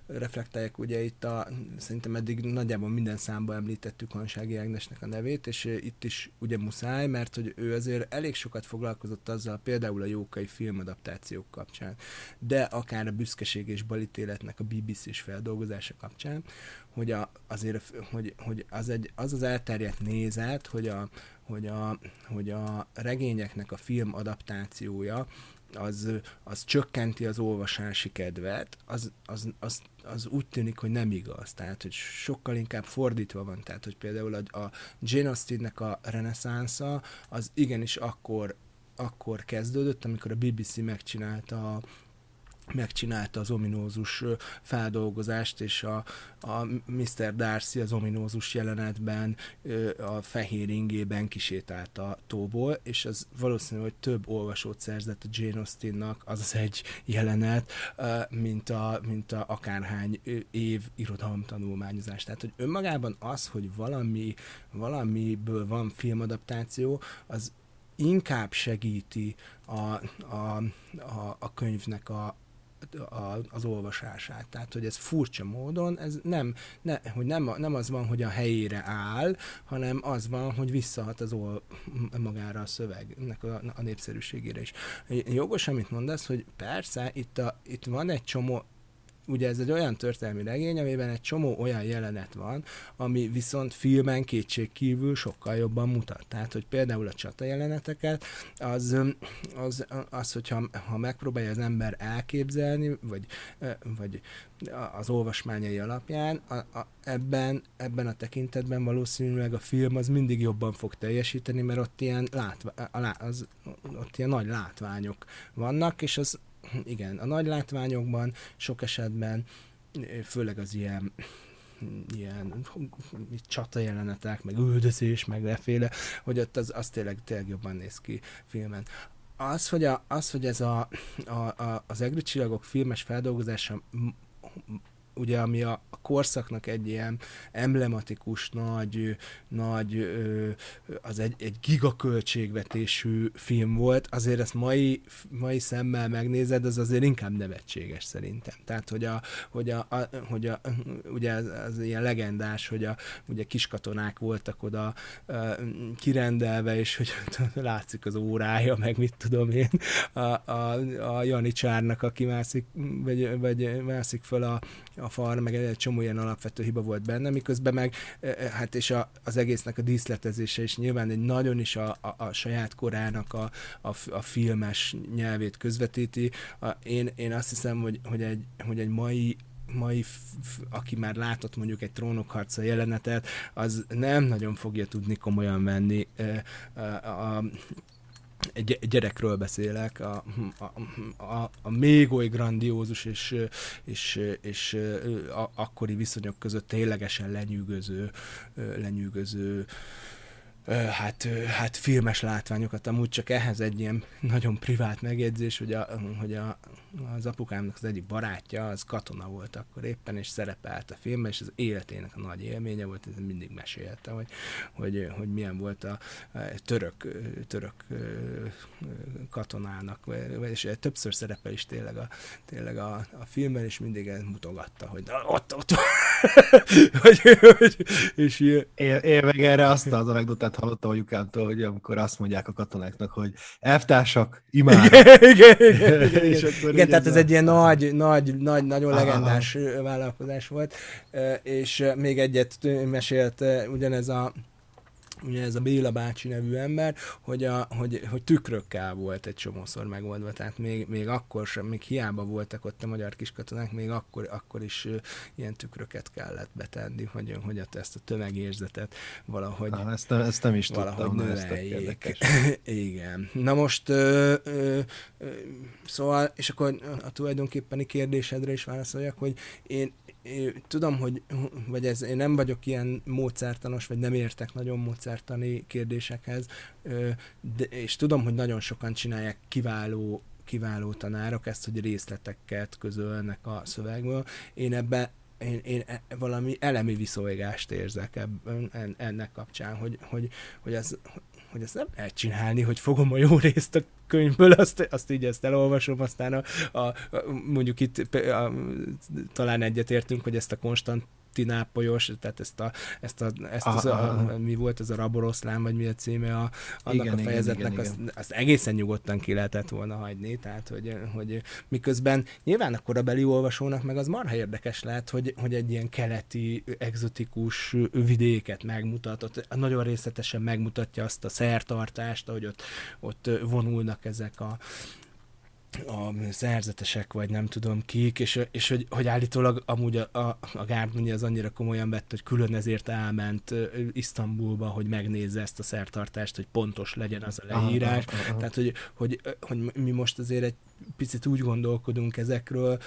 reflektálják, ugye itt a, szerintem eddig nagyjából minden számban említettük Hansági Ágnesnek a nevét, és itt is ugye muszáj, mert hogy ő azért elég sokat foglalkozott azzal, például a jókai filmadaptációk kapcsán, de akár a büszkeség és balítéletnek a BBC-s feldolgozása kapcsán, hogy a, azért, hogy, hogy az, egy, az az elterjedt nézet, hogy a, hogy a, hogy a regényeknek a film adaptációja az, az csökkenti az olvasási kedvet, az, az, az, az úgy tűnik, hogy nem igaz. Tehát, hogy sokkal inkább fordítva van. Tehát, hogy például a, a Jane Austennek a reneszánsza, az igenis akkor, akkor kezdődött, amikor a BBC megcsinálta a, megcsinálta az ominózus feldolgozást, és a, a Mr. Darcy az ominózus jelenetben a fehér ingében kisétált a tóból, és az valószínű, hogy több olvasót szerzett a Jane Austennak az az egy jelenet, mint a, mint a akárhány év irodalom tanulmányozás. Tehát, hogy önmagában az, hogy valami, valamiből van filmadaptáció, az inkább segíti a, a, a, a könyvnek a, a, az olvasását. Tehát, hogy ez furcsa módon, ez nem, ne, hogy nem, nem az van, hogy a helyére áll, hanem az van, hogy visszahat az ol, magára a szövegnek a, a népszerűségére is. Jogos, amit mondasz, hogy persze, itt, a, itt van egy csomó ugye ez egy olyan történelmi regény, amiben egy csomó olyan jelenet van, ami viszont filmen kétség kívül sokkal jobban mutat. Tehát, hogy például a csata jeleneteket, az, az, az hogyha ha megpróbálja az ember elképzelni, vagy, vagy az olvasmányai alapján, a, a, ebben, ebben a tekintetben valószínűleg a film az mindig jobban fog teljesíteni, mert ott ilyen, látva, a, az, ott ilyen nagy látványok vannak, és az igen, a nagy látványokban sok esetben, főleg az ilyen ilyen csata jelenetek, meg üldözés, meg leféle, hogy ott az, az tényleg, tényleg jobban néz ki filmen. Az, hogy, a, az, hogy ez a, a, a, az egri csillagok filmes feldolgozása ugye ami a, korszaknak egy ilyen emblematikus, nagy, nagy az egy, egy gigaköltségvetésű film volt, azért ezt mai, mai szemmel megnézed, az azért inkább nevetséges szerintem. Tehát, hogy a, hogy a, a hogy a ugye az, az, ilyen legendás, hogy a ugye kiskatonák voltak oda kirendelve, és hogy [LAUGHS] látszik az órája, meg mit tudom én, a, a, a Janicsárnak, aki mászik, vagy, vagy mászik föl a, a a far, meg egy csomó ilyen alapvető hiba volt benne, miközben meg, e, e, hát és a, az egésznek a díszletezése is nyilván egy nagyon is a, a, a saját korának a, a, a filmes nyelvét közvetíti. A, én, én azt hiszem, hogy, hogy, egy, hogy egy mai mai, aki már látott mondjuk egy trónokharca jelenetet, az nem nagyon fogja tudni komolyan venni e, a, a, a egy gyerekről beszélek, a, a, a, a még oly grandiózus és, és, és a, akkori viszonyok között ténylegesen lenyűgöző, lenyűgöző hát, hát filmes látványokat, amúgy csak ehhez egy ilyen [LAUGHS] nagyon privát megjegyzés, hogy, a, hogy a, az apukámnak az egyik barátja, az katona volt akkor éppen, és szerepelt a filmben, és az életének a nagy élménye volt, ez mindig mesélte, hogy, hogy, hogy milyen volt a, török, török katonának, és többször szerepel is tényleg a, tényleg a, a filmben, és mindig mutogatta, hogy ott, ott, [LAUGHS] hogy, és én meg erre azt az anekdotát hallottam a Jukámtól, hogy amikor azt mondják a katonáknak, hogy elvtársak, imád. Igen, igen, igen, igen, [LAUGHS] igen, igen tehát ez egy ilyen nagy, nagy, nagy, nagyon legendás vállalkozás volt, és még egyet mesélt ugyanez a ugye ez a Béla bácsi nevű ember, hogy, a, hogy, hogy tükrökkel volt egy csomószor megoldva, tehát még, még akkor sem, még hiába voltak ott a magyar kiskatonák, még akkor, akkor is uh, ilyen tükröket kellett betenni, hogy, hogy ezt a tömegérzetet valahogy ah, ezt, nem, ezt nem is valahogy tudtam, növeljék. [LAUGHS] Igen. Na most ö, ö, ö, szóval, és akkor a tulajdonképpeni kérdésedre is válaszoljak, hogy én tudom, hogy, vagy ez, én nem vagyok ilyen módszertanos, vagy nem értek nagyon módszertani kérdésekhez, de, és tudom, hogy nagyon sokan csinálják kiváló kiváló tanárok ezt, hogy részleteket közölnek a szövegből. Én ebbe én, én e, valami elemi viszolgást érzek ebben, ennek kapcsán, hogy, hogy, hogy, az, hogy ezt nem lehet csinálni, hogy fogom a jó részt a könyvből, [LAUGHS] azt, azt így ezt elolvasom, aztán a, a, a mondjuk itt a, a, talán egyetértünk, hogy ezt a konstant tinápolyos, tehát ezt a, ezt a, ezt az a, mi volt ez a raboroszlán, vagy mi a címe a, annak igen, a fejezetnek, igen, igen, azt, azt egészen nyugodtan ki lehetett volna hagyni, tehát hogy, hogy miközben nyilván a korabeli olvasónak meg az marha érdekes lehet, hogy, hogy egy ilyen keleti, exotikus vidéket megmutatott, nagyon részletesen megmutatja azt a szertartást, ahogy ott, ott vonulnak ezek a, a szerzetesek, vagy nem tudom kik, és, és hogy, hogy állítólag amúgy a, a, a Gárdonyi az annyira komolyan vett, hogy külön ezért elment Isztambulba, hogy megnézze ezt a szertartást, hogy pontos legyen az a leírás. Aha, aha, aha. Tehát, hogy, hogy, hogy mi most azért egy picit úgy gondolkodunk ezekről,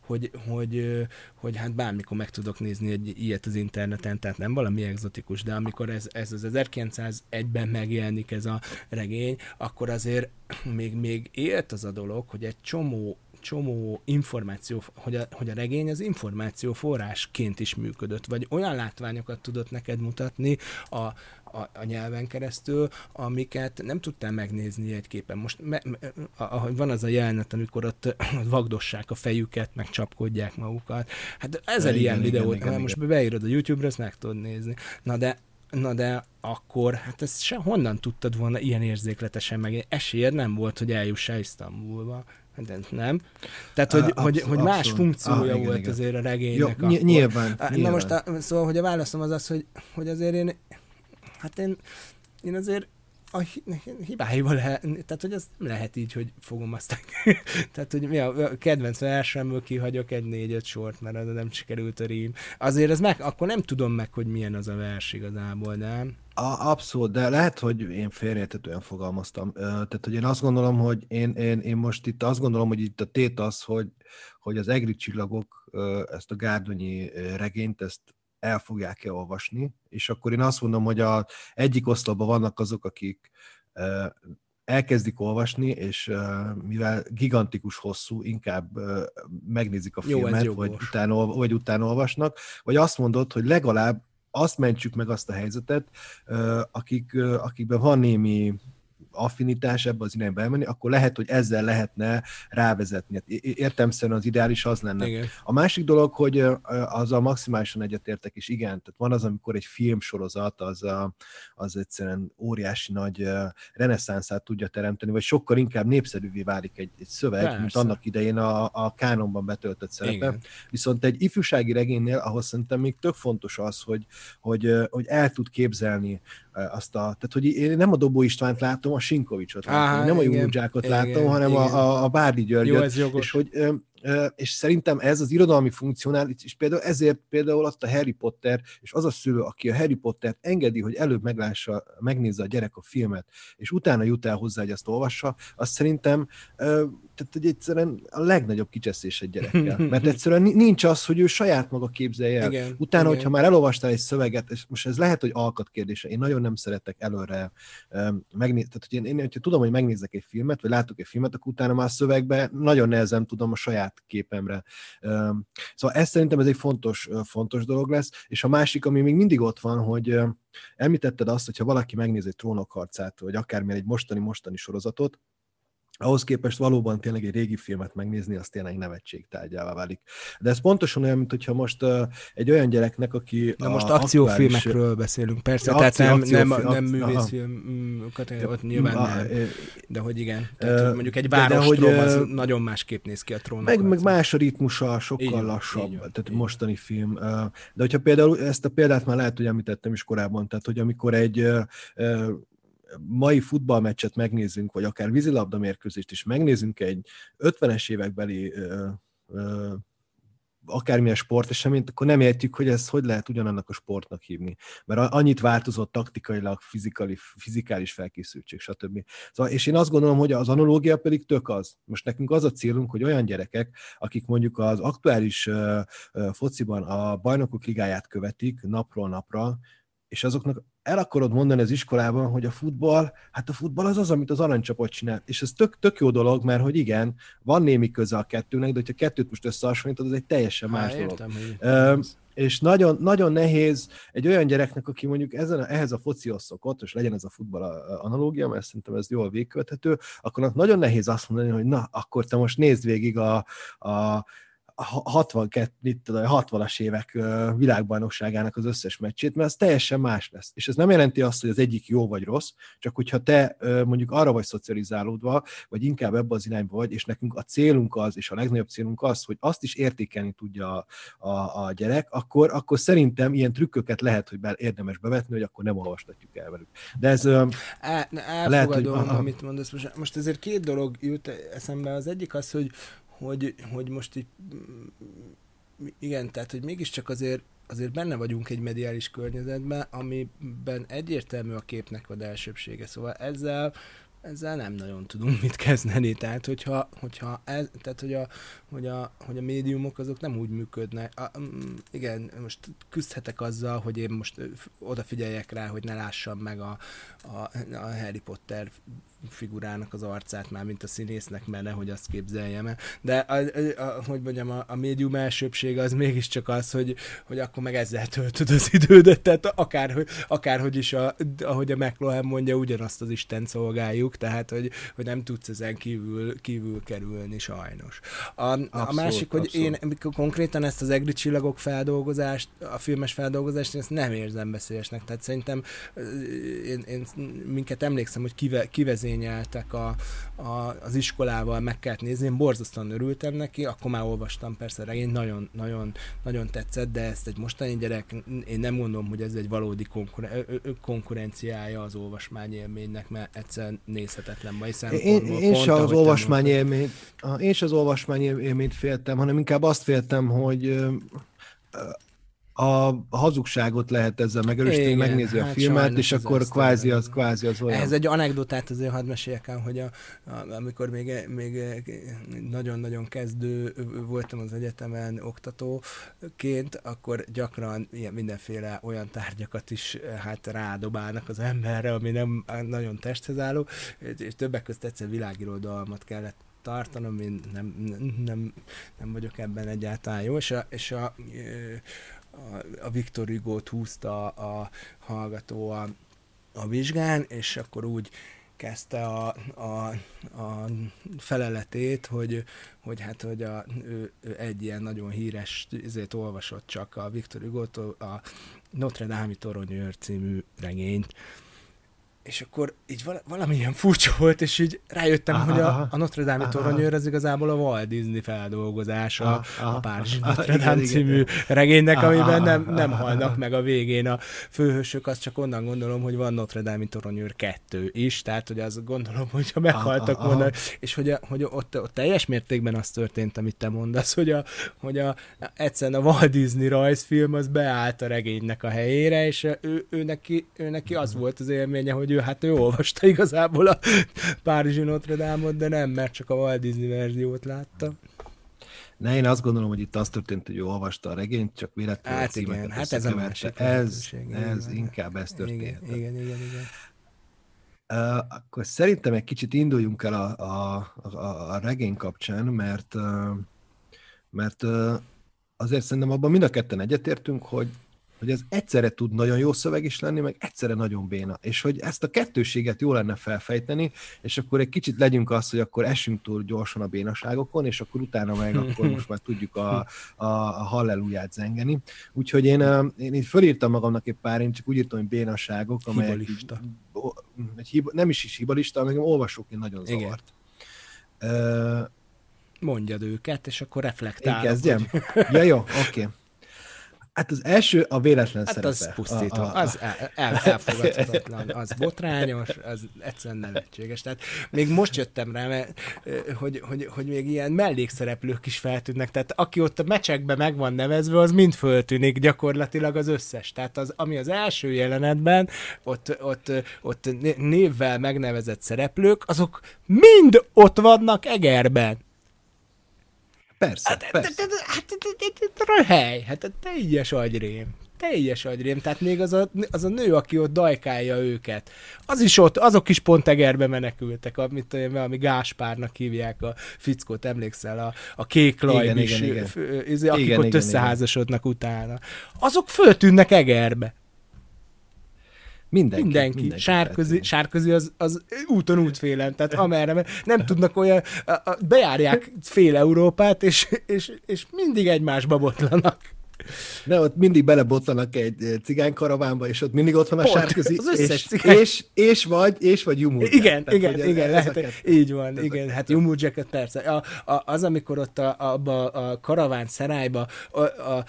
hogy, hogy, hogy hát bármikor meg tudok nézni egy ilyet az interneten, tehát nem valami egzotikus, de amikor ez, ez az 1901-ben megjelenik ez a regény, akkor azért még, még élt az a dolog, hogy egy csomó csomó információ, hogy a, hogy a regény az információ forrásként is működött, vagy olyan látványokat tudott neked mutatni a, a, a nyelven keresztül, amiket nem tudtál megnézni egy képen. Most me, me, ahogy van az a jelenet, amikor ott vagdossák a fejüket, meg csapkodják magukat. Hát ezer igen, ilyen videót, igen, igen, most igen. beírod a YouTube-ra, ezt meg tudod nézni. Na de Na de akkor, hát ezt se honnan tudtad volna ilyen érzékletesen meg? Esélyed nem volt, hogy eljussál Isztambulba. De nem. Tehát, hogy, abszol, hogy, hogy más funkciója ah, igen, volt igen. azért a regénynek. Jó, akkor. Nyilván, Na nyilván. most, a, szóval, hogy a válaszom az az, hogy, hogy azért én, hát én, én azért a hibáival lehet, tehát hogy ez nem lehet így, hogy fogom aztán, [LAUGHS] tehát hogy mi a, a kedvenc versemből kihagyok egy négy-öt sort, mert az nem sikerült a rím. Azért ez meg, akkor nem tudom meg, hogy milyen az a vers igazából, nem? A, abszolút, de lehet, hogy én félreértetően fogalmaztam. Tehát, hogy én azt gondolom, hogy én, én, én most itt azt gondolom, hogy itt a tét az, hogy, hogy az egri csillagok ezt a gárdonyi regényt, ezt el fogják-e olvasni, és akkor én azt mondom, hogy a egyik oszlopban vannak azok, akik elkezdik olvasni, és mivel gigantikus hosszú, inkább megnézik a filmet, Jó, vagy, utána, vagy utána olvasnak, vagy azt mondod, hogy legalább azt mentsük meg azt a helyzetet, akik, akikben van némi affinitás ebbe az irányba elmenni, akkor lehet, hogy ezzel lehetne rávezetni. Hát értem szerint az ideális az lenne. Igen. A másik dolog, hogy az a maximálisan egyetértek, és igen, tehát van az, amikor egy filmsorozat az, a, az egyszerűen óriási nagy reneszánszát tudja teremteni, vagy sokkal inkább népszerűvé válik egy, egy szöveg, Persze. mint annak idején a, a kánonban betöltött szerepe. Igen. Viszont egy ifjúsági regénynél, ahhoz szerintem még tök fontos az, hogy, hogy, hogy el tud képzelni azt a, tehát hogy én nem a Dobó Istvánt látom, a Sinkovicsot látom, Á, nem a Júzsákot látom, hanem igen. A, a, Bárdi Györgyöt, Jó, és hogy és szerintem ez az irodalmi funkcionális, és például ezért például azt a Harry Potter, és az a szülő, aki a Harry Pottert engedi, hogy előbb meglássa, megnézze a gyerek a filmet, és utána jut el hozzá, hogy azt olvassa, azt szerintem tehát, hogy egyszerűen a legnagyobb kicseszés egy gyerekkel. [LAUGHS] Mert egyszerűen nincs az, hogy ő saját maga képzelje el. Igen, Utána, igen. hogyha már elolvastál egy szöveget, és most ez lehet, hogy alkat kérdése, én nagyon nem szeretek előre megnézni, tehát hogy én, én, hogyha tudom, hogy megnézek egy filmet, vagy látok egy filmet, akkor utána már a szövegbe nagyon nehezen tudom a saját képemre. Um, szóval ez szerintem ez egy fontos, fontos dolog lesz, és a másik, ami még mindig ott van, hogy említetted azt, hogyha valaki megnéz egy trónokharcát, vagy akármilyen egy mostani-mostani sorozatot, ahhoz képest valóban tényleg egy régi filmet megnézni, az tényleg nevetség tárgyává válik. De ez pontosan olyan, mint hogyha most uh, egy olyan gyereknek, aki... Na most akciófilmekről aktuális... beszélünk, persze, akció, tehát nem, akció, nem, akció, nem művészfilm, ott nyilván a, nem, de hogy igen, tehát uh, mondjuk egy város de, de, hogy, az uh, nagyon másképp néz ki a trónok. Meg, meg más a ritmusa, sokkal így, lassabb, így, tehát így. mostani film. De hogyha például ezt a példát már lehet, hogy említettem is korábban, tehát hogy amikor egy mai futballmeccset megnézünk, vagy akár vízilabda mérkőzést is megnézünk egy 50-es évekbeli ö, ö, akármilyen sporteseményt, akkor nem értjük, hogy ez hogy lehet ugyanannak a sportnak hívni. Mert annyit változott taktikailag, fizikali, fizikális felkészültség, stb. Szóval, és én azt gondolom, hogy az analógia pedig tök az. Most nekünk az a célunk, hogy olyan gyerekek, akik mondjuk az aktuális uh, uh, fociban a bajnokok ligáját követik napról napra, és azoknak el akarod mondani az iskolában, hogy a futball, hát a futball az az, amit az aranycsapat csinál. És ez tök, tök jó dolog, mert hogy igen, van némi köze a kettőnek, de hogyha kettőt most összehasonlítod, az egy teljesen más Há, értem, dolog. Hogy és nagyon, nagyon nehéz egy olyan gyereknek, aki mondjuk ezen, ehhez a focihoz szokott, és legyen ez a futball analógia, mert szerintem ez jól végkövethető, akkor nagyon nehéz azt mondani, hogy na, akkor te most nézd végig a, a 62, mit tudom, 60-as évek világbajnokságának az összes meccsét, mert ez teljesen más lesz. És ez nem jelenti azt, hogy az egyik jó vagy rossz, csak hogyha te mondjuk arra vagy szocializálódva, vagy inkább ebbe az irányba vagy, és nekünk a célunk az, és a legnagyobb célunk az, hogy azt is értékelni tudja a, a, a gyerek, akkor, akkor szerintem ilyen trükköket lehet, hogy be, érdemes bevetni, hogy akkor nem olvastatjuk el velük. De ez Á, lehet, hogy... amit mondasz. Most, most ezért két dolog jut eszembe. Az egyik az, hogy hogy, hogy most így, igen, tehát, hogy mégiscsak azért, azért benne vagyunk egy mediális környezetben, amiben egyértelmű a képnek a elsőbsége. Szóval ezzel ezzel nem nagyon tudunk mit kezdeni. Tehát, hogyha, hogyha ez, tehát hogy, a, hogy, a, hogy a médiumok azok nem úgy működnek. A, um, igen, most küzdhetek azzal, hogy én most odafigyeljek rá, hogy ne lássam meg a, a, a Harry Potter figurának az arcát már, mint a színésznek, mert nehogy azt képzeljem el. De a, a, a, hogy mondjam, a, a médium elsőbsége az mégiscsak az, hogy, hogy akkor meg ezzel töltöd az idődet, tehát akár, akárhogy is, a, ahogy a McLuhan mondja, ugyanazt az Isten szolgáljuk, tehát hogy, hogy nem tudsz ezen kívül, kívül kerülni sajnos. A, abszolút, a másik, hogy abszolút. én konkrétan ezt az egri csillagok feldolgozást, a filmes feldolgozást, én ezt nem érzem beszélésnek, tehát szerintem én, én minket emlékszem, hogy kive, kivezé vezényeltek a, a, az iskolával, meg kellett nézni, én borzasztóan örültem neki, akkor már olvastam persze regényt, nagyon, nagyon, nagyon tetszett, de ezt egy mostani gyerek, én nem gondolom, hogy ez egy valódi konkuren- konkurenciája az olvasmányélménynek, mert egyszer nézhetetlen mai szempontból. Én, én se az olvasmányélményt, én se az olvasmányélményt féltem, hanem inkább azt féltem, hogy a hazugságot lehet ezzel megerősíteni, megnézi hát a filmet, és akkor kvázi az, kvázi az olyan. Ez egy anekdotát azért hadd meséljek el, hogy a, a, amikor még, még nagyon-nagyon kezdő voltam az egyetemen oktatóként, akkor gyakran ilyen mindenféle olyan tárgyakat is hát rádobálnak az emberre, ami nem nagyon testhez álló, és többek között egyszer világirodalmat kellett tartanom, én nem, nem, nem vagyok ebben egyáltalán jó, és a, és a, a a Viktor Hugo-t húzta a hallgató a, a vizsgán, és akkor úgy kezdte a, a, a feleletét, hogy, hogy hát, hogy a, ő, ő egy ilyen nagyon híres, ezért olvasott csak a Viktor hugo a Notre Dame toronyőr című regényt, és akkor így val- valami ilyen furcsa volt, és így rájöttem, aha, hogy a, a Notre Dame toronyőr az igazából a Walt Disney feldolgozása aha, a Párizsi Notre Dame című igen. regénynek, aha, amiben nem, nem halnak meg a végén a főhősök, azt csak onnan gondolom, hogy van Notre Dame toronyőr kettő is, tehát hogy azt gondolom, hogy ha meghaltak volna, és hogy, a, hogy ott, ott teljes mértékben az történt, amit te mondasz, hogy, a, hogy a, egyszerűen a Walt Disney rajzfilm az beállt a regénynek a helyére, és ő, ő, neki, ő neki az volt az élménye, hogy ő, hát ő olvasta igazából a Párizsi Notre Dame-ot, de nem, mert csak a Walt Disney verziót látta. Ne, én azt gondolom, hogy itt az történt, hogy ő olvasta a regényt, csak véletlenül hát igen, hát ez a másik Ez, ez igen, inkább ez történt. Igen, igen, igen. igen. Uh, akkor szerintem egy kicsit induljunk el a, a, a, a regény kapcsán, mert, uh, mert uh, azért szerintem abban mind a ketten egyetértünk, hogy hogy ez egyszerre tud nagyon jó szöveg is lenni, meg egyszerre nagyon béna. És hogy ezt a kettőséget jó lenne felfejteni, és akkor egy kicsit legyünk azt, hogy akkor esünk túl gyorsan a bénaságokon, és akkor utána meg akkor [LAUGHS] most már tudjuk a, a, a halleluját zengeni. Úgyhogy én, én így fölírtam magamnak egy pár, én csak úgy írtam, hogy bénaságok, amelyek hibalista. Így, hiba, nem is is hibalista, hanem olvasóként nagyon zavart. Igen. Mondjad őket, és akkor reflektálok. Én kezdjem? Hogy... ja, jó, [LAUGHS] oké. Okay. Hát az első a véletlen hát szerepe. az pusztító, a, a, a... az el, el, elfogadhatatlan, az botrányos, az egyszerűen nevetséges. Tehát még most jöttem rá, mert, hogy, hogy, hogy még ilyen mellékszereplők is feltűnnek, tehát aki ott a mecsekbe meg van nevezve, az mind föltűnik gyakorlatilag az összes. Tehát az, ami az első jelenetben, ott, ott, ott névvel megnevezett szereplők, azok mind ott vannak Egerben. Persze, hát, persze. Hát, röhely, hát teljes agyrém. Teljes agyrém. Tehát még az a, az a nő, aki ott dajkálja őket, az is ott, azok is pont egerbe menekültek, amit ami Gáspárnak hívják a fickót, emlékszel, a, a kék laj igen, igen. Izé, akik igen, ott igen, összeházasodnak utána. Azok föltűnnek egerbe. Mindenki. Mindenki. mindenki sárközi, sárközi az, az úton útfélen, tehát [LAUGHS] amerre nem tudnak olyan, bejárják fél Európát, és, és, és mindig egymásba botlanak. De ott mindig belebotlanak egy eh, cigánykaravánba, és ott mindig ott van a sárközi, és, cigány... és, és, vagy, és vagy Jumu Igen, Tehát, igen, igen, lehet, ezeket, így van, igen, hát Jumu Jacket persze. A, a, az, amikor ott a, a, a karaván szerályba a, a,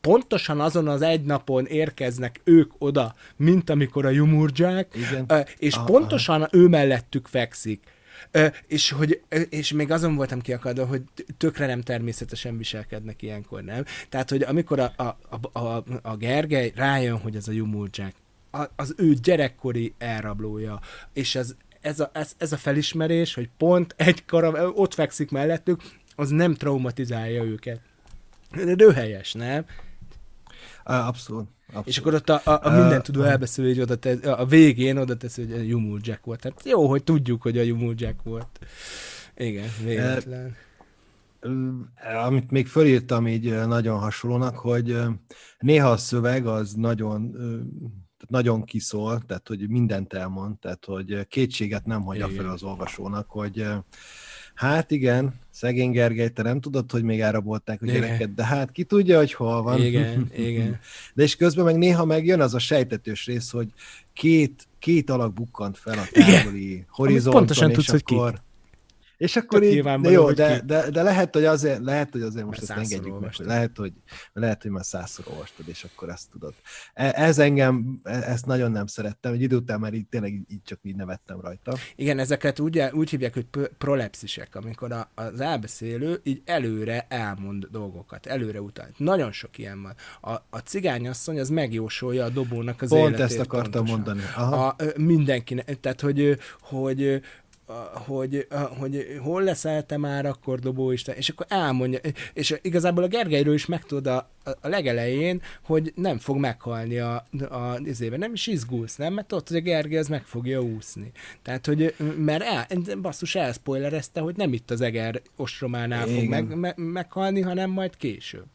pontosan azon az egy napon érkeznek ők oda, mint amikor a Jumurják, és aha, pontosan aha. ő mellettük fekszik és, hogy, és még azon voltam kiakadva, hogy tökre nem természetesen viselkednek ilyenkor, nem? Tehát, hogy amikor a, a, a, a, a Gergely rájön, hogy ez a Jumurják, az ő gyerekkori elrablója, és ez, ez, a, ez, ez a felismerés, hogy pont egy karav, ott fekszik mellettük, az nem traumatizálja őket. De helyes, nem? Abszolút. Abszolút. És akkor ott a, a, a minden tudó uh, elbeszél, hogy oda tesz, a végén oda tesz, hogy a Jumul Jack volt. Tehát jó, hogy tudjuk, hogy a Jumul Jack volt. Igen, véletlen. Uh, amit még fölírtam így nagyon hasonlónak, hogy néha a szöveg az nagyon nagyon kiszól, tehát hogy mindent elmond, tehát hogy kétséget nem hagyja fel az olvasónak, hogy Hát igen, szegény Gergely, te nem tudod, hogy még elrabolták a igen. gyereket, de hát ki tudja, hogy hol van. Igen, [LAUGHS] igen. De és közben meg néha megjön az a sejtetős rész, hogy két, két alak bukkant fel a távoli horizonton, pontosan és tudsz, akkor... hogy ki. És akkor így, de jó, de, de, de, lehet, hogy azért, lehet, hogy azért most ezt engedjük meg, hogy lehet, hogy, lehet, hogy már százszor olvastad, és akkor ezt tudod. E, ez engem, e, ezt nagyon nem szerettem, egy idő után már így tényleg így, csak így nevettem rajta. Igen, ezeket úgy, úgy hívják, hogy prolepszisek, amikor a, az elbeszélő így előre elmond dolgokat, előre utal. Nagyon sok ilyen van. A, a cigányasszony az megjósolja a dobónak az Pont életét. ezt akartam pontosan. mondani. Aha. A, mindenkinek, tehát hogy, hogy hogy, hogy hol leszel te már akkor dobóisten, és akkor elmondja, és igazából a Gergelyről is megtud a, a legelején, hogy nem fog meghalni a, a izébe, nem is izgulsz, nem? Mert ott, hogy a Gergely az meg fogja úszni. Tehát, hogy, mert el, basszus elspoilerezte, hogy nem itt az Eger ostrománál fog meg, me, meghalni, hanem majd később.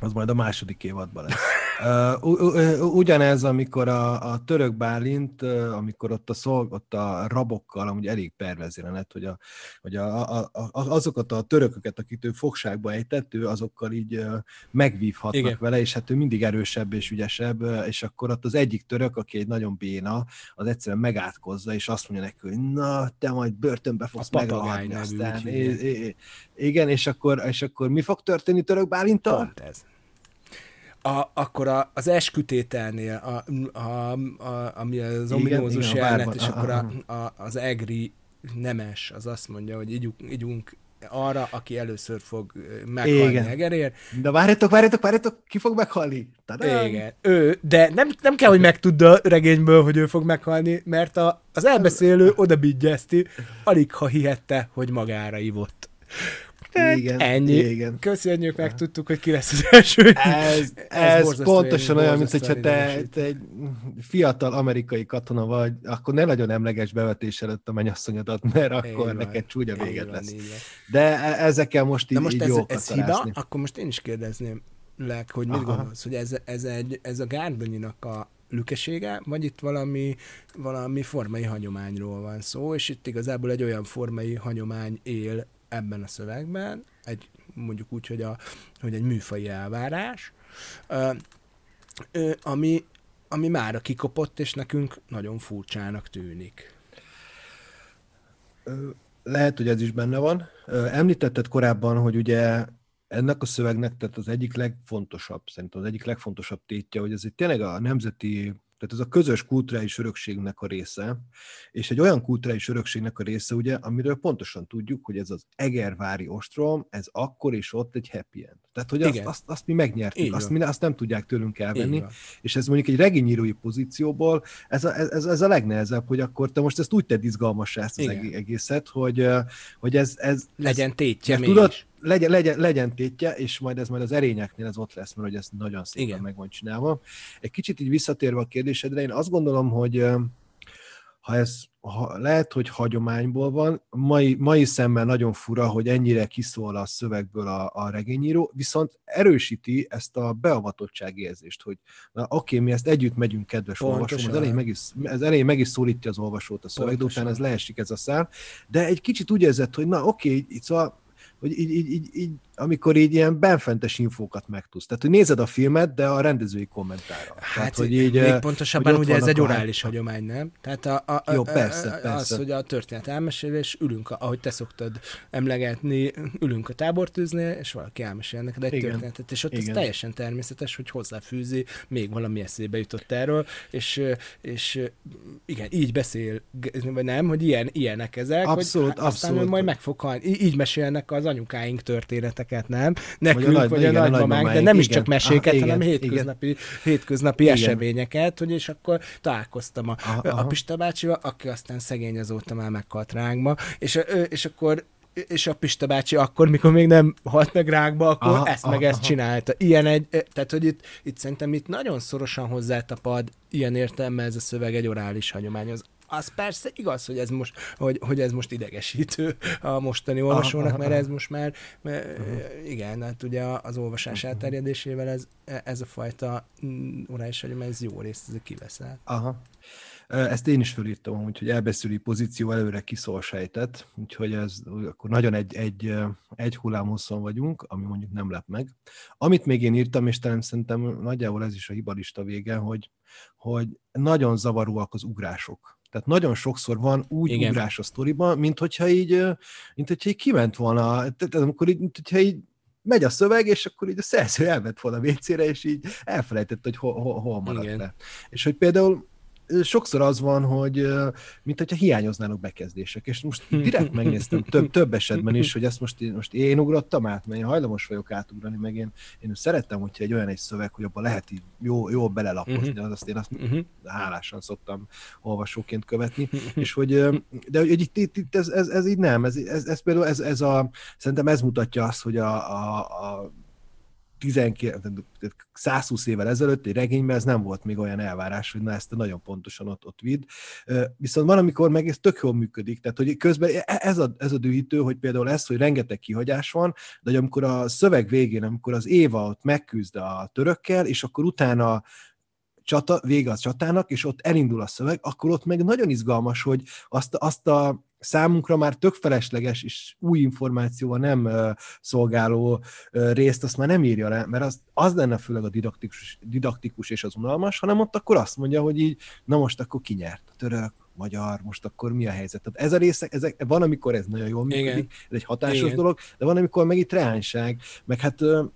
Az majd a második évadban lesz. [LAUGHS] Uh, ugyanez, amikor a, a török Bálint, amikor ott a, szolg, ott a rabokkal amúgy elég pervezi lett, hogy, a, hogy a, a, a, azokat a törököket, akit ő fogságba ejtett, ő azokkal így megvívhatnak Igen. vele, és hát ő mindig erősebb és ügyesebb, és akkor ott az egyik török, aki egy nagyon béna, az egyszerűen megátkozza, és azt mondja neki, hogy na, te majd börtönbe fogsz megalni aztán. É, é, igen, és akkor, és akkor mi fog történni török Bálintal? Pont ez a, akkor a, az eskütételnél, a, a, a, ami az ominózus jelenet, és akkor a, a, az egri nemes, az azt mondja, hogy ígyunk, ígyunk arra, aki először fog meghalni Igen. Egerér. De várjatok, várjatok, várjatok, ki fog meghalni? Tadám! Igen, ő, de nem, nem kell, hogy megtudja a regényből, hogy ő fog meghalni, mert a, az elbeszélő oda alig ha hihette, hogy magára ivott. Igen, ennyi. Igen. Köszönjük, meg tudtuk, hogy ki lesz az első. Ez, ez, ez pontosan olyan, mint hogyha te, te egy fiatal amerikai katona vagy, akkor ne nagyon emleges bevetés előtt a mennyasszonyodat, mert akkor van, neked csúnya véget van, lesz. De e- ezekkel most így, most így ez, ez hiba? Akkor most én is kérdezném leg, hogy mit Aha. gondolsz, hogy ez, ez, egy, ez a Gárdonyinak a lükesége, vagy itt valami, valami formai hagyományról van szó, és itt igazából egy olyan formai hagyomány él ebben a szövegben, egy, mondjuk úgy, hogy, a, hogy egy műfai elvárás, ami, ami már kikopott, és nekünk nagyon furcsának tűnik. Lehet, hogy ez is benne van. Említetted korábban, hogy ugye ennek a szövegnek tehát az egyik legfontosabb, szerintem az egyik legfontosabb tétje, hogy ez egy tényleg a nemzeti tehát ez a közös kulturális örökségnek a része, és egy olyan kulturális örökségnek a része, ugye, amiről pontosan tudjuk, hogy ez az Egervári ostrom, ez akkor és ott egy happy end. Tehát, hogy azt, azt, azt mi megnyertük, azt, mi, azt nem tudják tőlünk elvenni, és ez mondjuk egy regényírói pozícióból, ez a, ez, ez a legnehezebb, hogy akkor te most ezt úgy tedd izgalmassá ezt az Igen. egészet, hogy, hogy ez, ez legyen tétje tudod, legyen, legyen, legyen tétje, és majd ez majd az erényeknél ez ott lesz, mert hogy ez nagyon szépen Igen. meg van csinálva. Egy kicsit így visszatérve a kérdésedre, én azt gondolom, hogy ha ez ha, lehet, hogy hagyományból van, mai, mai szemben nagyon fura, hogy ennyire kiszól a szövegből a, a regényíró, viszont erősíti ezt a beavatottság érzést, hogy na oké, mi ezt együtt megyünk, kedves olvasó, az elején, meg is, az elején meg is szólítja az olvasót a szöveg, de utána ez leesik ez a szál, de egy kicsit úgy érzett, hogy na oké, itt szóval hogy így, így, így, így amikor így ilyen benfentes infókat megtudsz. Tehát, hogy nézed a filmet, de a rendezői kommentára. Hát, Tehát, hogy így, még pontosabban hogy ugye ez egy orális a... hagyomány, nem? Tehát a, a, a, Jó, persze, persze. az, hogy a történet elmesélés, ülünk, ahogy te szoktad emlegetni, ülünk a tábortűznél, és valaki elmesél neked egy igen. történetet, és ott igen. ez teljesen természetes, hogy hozzáfűzi, még valami eszébe jutott erről, és, és igen, így beszél, vagy nem, hogy ilyen, ilyenek ezek, abszolút, hogy abszolút. majd meg fog halni. Így mesélnek az anyukáink történetek meséket, nem? Nekünk, vagy a, nagy, vagy a nagymamánk, de nem igen. is csak meséket, aha, hanem igen, hétköznapi, igen. hétköznapi igen. eseményeket, hogy és akkor találkoztam a, aha, a Pista bácsival, aki aztán szegény azóta már meghalt rángba, és, és akkor és a Pista bácsi akkor, mikor még nem halt meg rákba, akkor aha, ezt aha, meg ezt aha. csinálta. Ilyen egy, tehát hogy itt, itt szerintem itt nagyon szorosan hozzátapad ilyen értelme ez a szöveg egy orális hagyományhoz az persze igaz, hogy ez most, hogy, hogy ez most idegesítő a mostani olvasónak, mert ez most már, mert, uh-huh. igen, hát ugye az olvasás uh-huh. elterjedésével ez, ez a fajta orális hagyomány, ez jó részt ez kivesz el. Aha. Ezt én is fölírtam, úgyhogy elbeszéli pozíció előre kiszól sejtett, úgyhogy ez akkor nagyon egy, egy, egy hullámhosszon vagyunk, ami mondjuk nem lep meg. Amit még én írtam, és talán szerintem nagyjából ez is a hibalista vége, hogy, hogy nagyon zavaróak az ugrások. Tehát nagyon sokszor van úgy Igen. ugrás a sztoriban, mint hogyha így, mint hogyha így kiment volna, tehát amikor így, mint hogyha így megy a szöveg, és akkor így a szerző elment volna a WC-re, és így elfelejtett, hogy hol, hol, hol maradt Igen. le. És hogy például sokszor az van, hogy mint hogyha hiányoznának bekezdések, és most [LAUGHS] direkt megnéztem több, több esetben is, hogy ezt most, most én ugrottam át, mert én hajlamos vagyok átugrani, meg én, én szerettem, hogyha egy olyan egy szöveg, hogy abban lehet így jó, jó belelapozni, uh-huh. azt én azt uh-huh. hálásan szoktam olvasóként követni, és hogy, de hogy itt, itt, itt ez, ez, ez, így nem, ez, ez, ez például ez, ez a, szerintem ez mutatja azt, hogy a, a, a 120 évvel ezelőtt egy regényben ez nem volt még olyan elvárás, hogy na ezt nagyon pontosan ott, ott vidd. Viszont van, amikor meg ez tök jól működik, tehát hogy közben e, ez a, ez a dühítő, hogy például ez, hogy rengeteg kihagyás van, de hogy amikor a szöveg végén, amikor az Éva ott megküzd a törökkel, és akkor utána csata, vége a csatának, és ott elindul a szöveg, akkor ott meg nagyon izgalmas, hogy azt, azt a számunkra már tök felesleges és új információval nem uh, szolgáló uh, részt, azt már nem írja le, mert az, az lenne főleg a didaktikus, didaktikus és az unalmas, hanem ott akkor azt mondja, hogy így, na most akkor ki nyert? A török, magyar, most akkor mi a helyzet? Tehát ez a része, ezek, van, amikor ez nagyon jól működik, Igen. ez egy hatásos Igen. dolog, de van, amikor meg itt reánság, meg hát uh,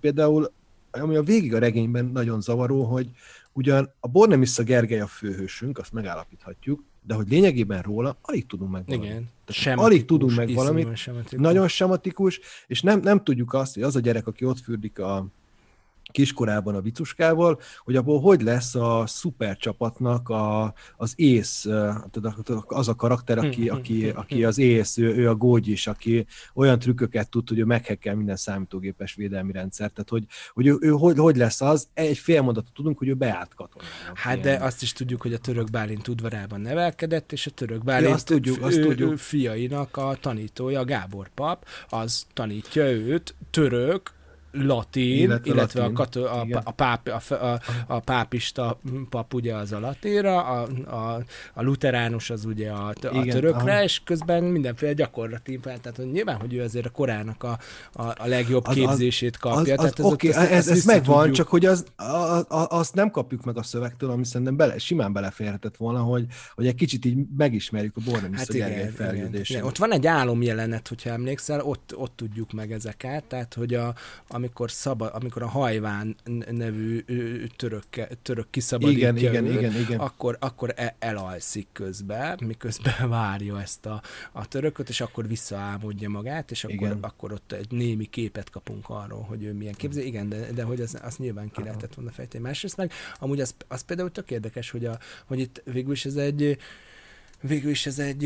például ami a végig a regényben nagyon zavaró, hogy ugyan a Bornemissa Gergely a főhősünk, azt megállapíthatjuk, de hogy lényegében róla alig tudunk meg valamit. Igen. Tehát alig tudunk meg valamit, sematikus. nagyon sematikus, és nem, nem tudjuk azt, hogy az a gyerek, aki ott fürdik a, kiskorában a vicuskával, hogy abból hogy lesz a szupercsapatnak a, az ész, az a karakter, aki, hm, aki, hm, hm, aki az ész, ő, ő a gógyis, aki olyan trükköket tud, hogy ő meghekkel minden számítógépes védelmi rendszert, tehát hogy, hogy ő, ő hogy, hogy lesz az, egy fél mondatot tudunk, hogy ő beállt katonának. Hát de azt is tudjuk, hogy a török Bálint udvarában nevelkedett, és a török Bálint ja, azt tudjuk, azt tudjuk. fiainak a tanítója, Gábor pap, az tanítja őt török latin, illetve, illetve latin, a, kató, a, a, páp, a, a, a pápista pap ugye az a latinra, a, a, a luteránus az ugye a, a igen, törökre, aha. és közben mindenféle gyakorlati, tehát hogy nyilván, hogy ő azért a korának a, a, a legjobb az, képzését kapja. Az, az, tehát ez, okay, ez, ez, ez megvan, tudjuk. csak hogy az, a, a, azt nem kapjuk meg a szövegtől, ami szerintem bele, simán beleférhetett volna, hogy, hogy egy kicsit így megismerjük a Bornemisza hát Gergely fejlődését. Ott van egy álomjelenet, hogyha emlékszel, ott, ott tudjuk meg ezeket, tehát hogy a, ami amikor, szaba, amikor a Hajván nevű török, török kiszabadítja igen, igen, igen, igen. akkor, akkor e, elalszik közben, miközben [LAUGHS] várja ezt a, a törököt, és akkor visszaálmodja magát, és akkor, akkor ott egy némi képet kapunk arról, hogy ő milyen képző. Igen, de, de hogy az, az nyilván ki lehetett volna fejteni. Másrészt meg, amúgy az, az például tök érdekes, hogy, a, hogy itt végül is ez egy végül is ez egy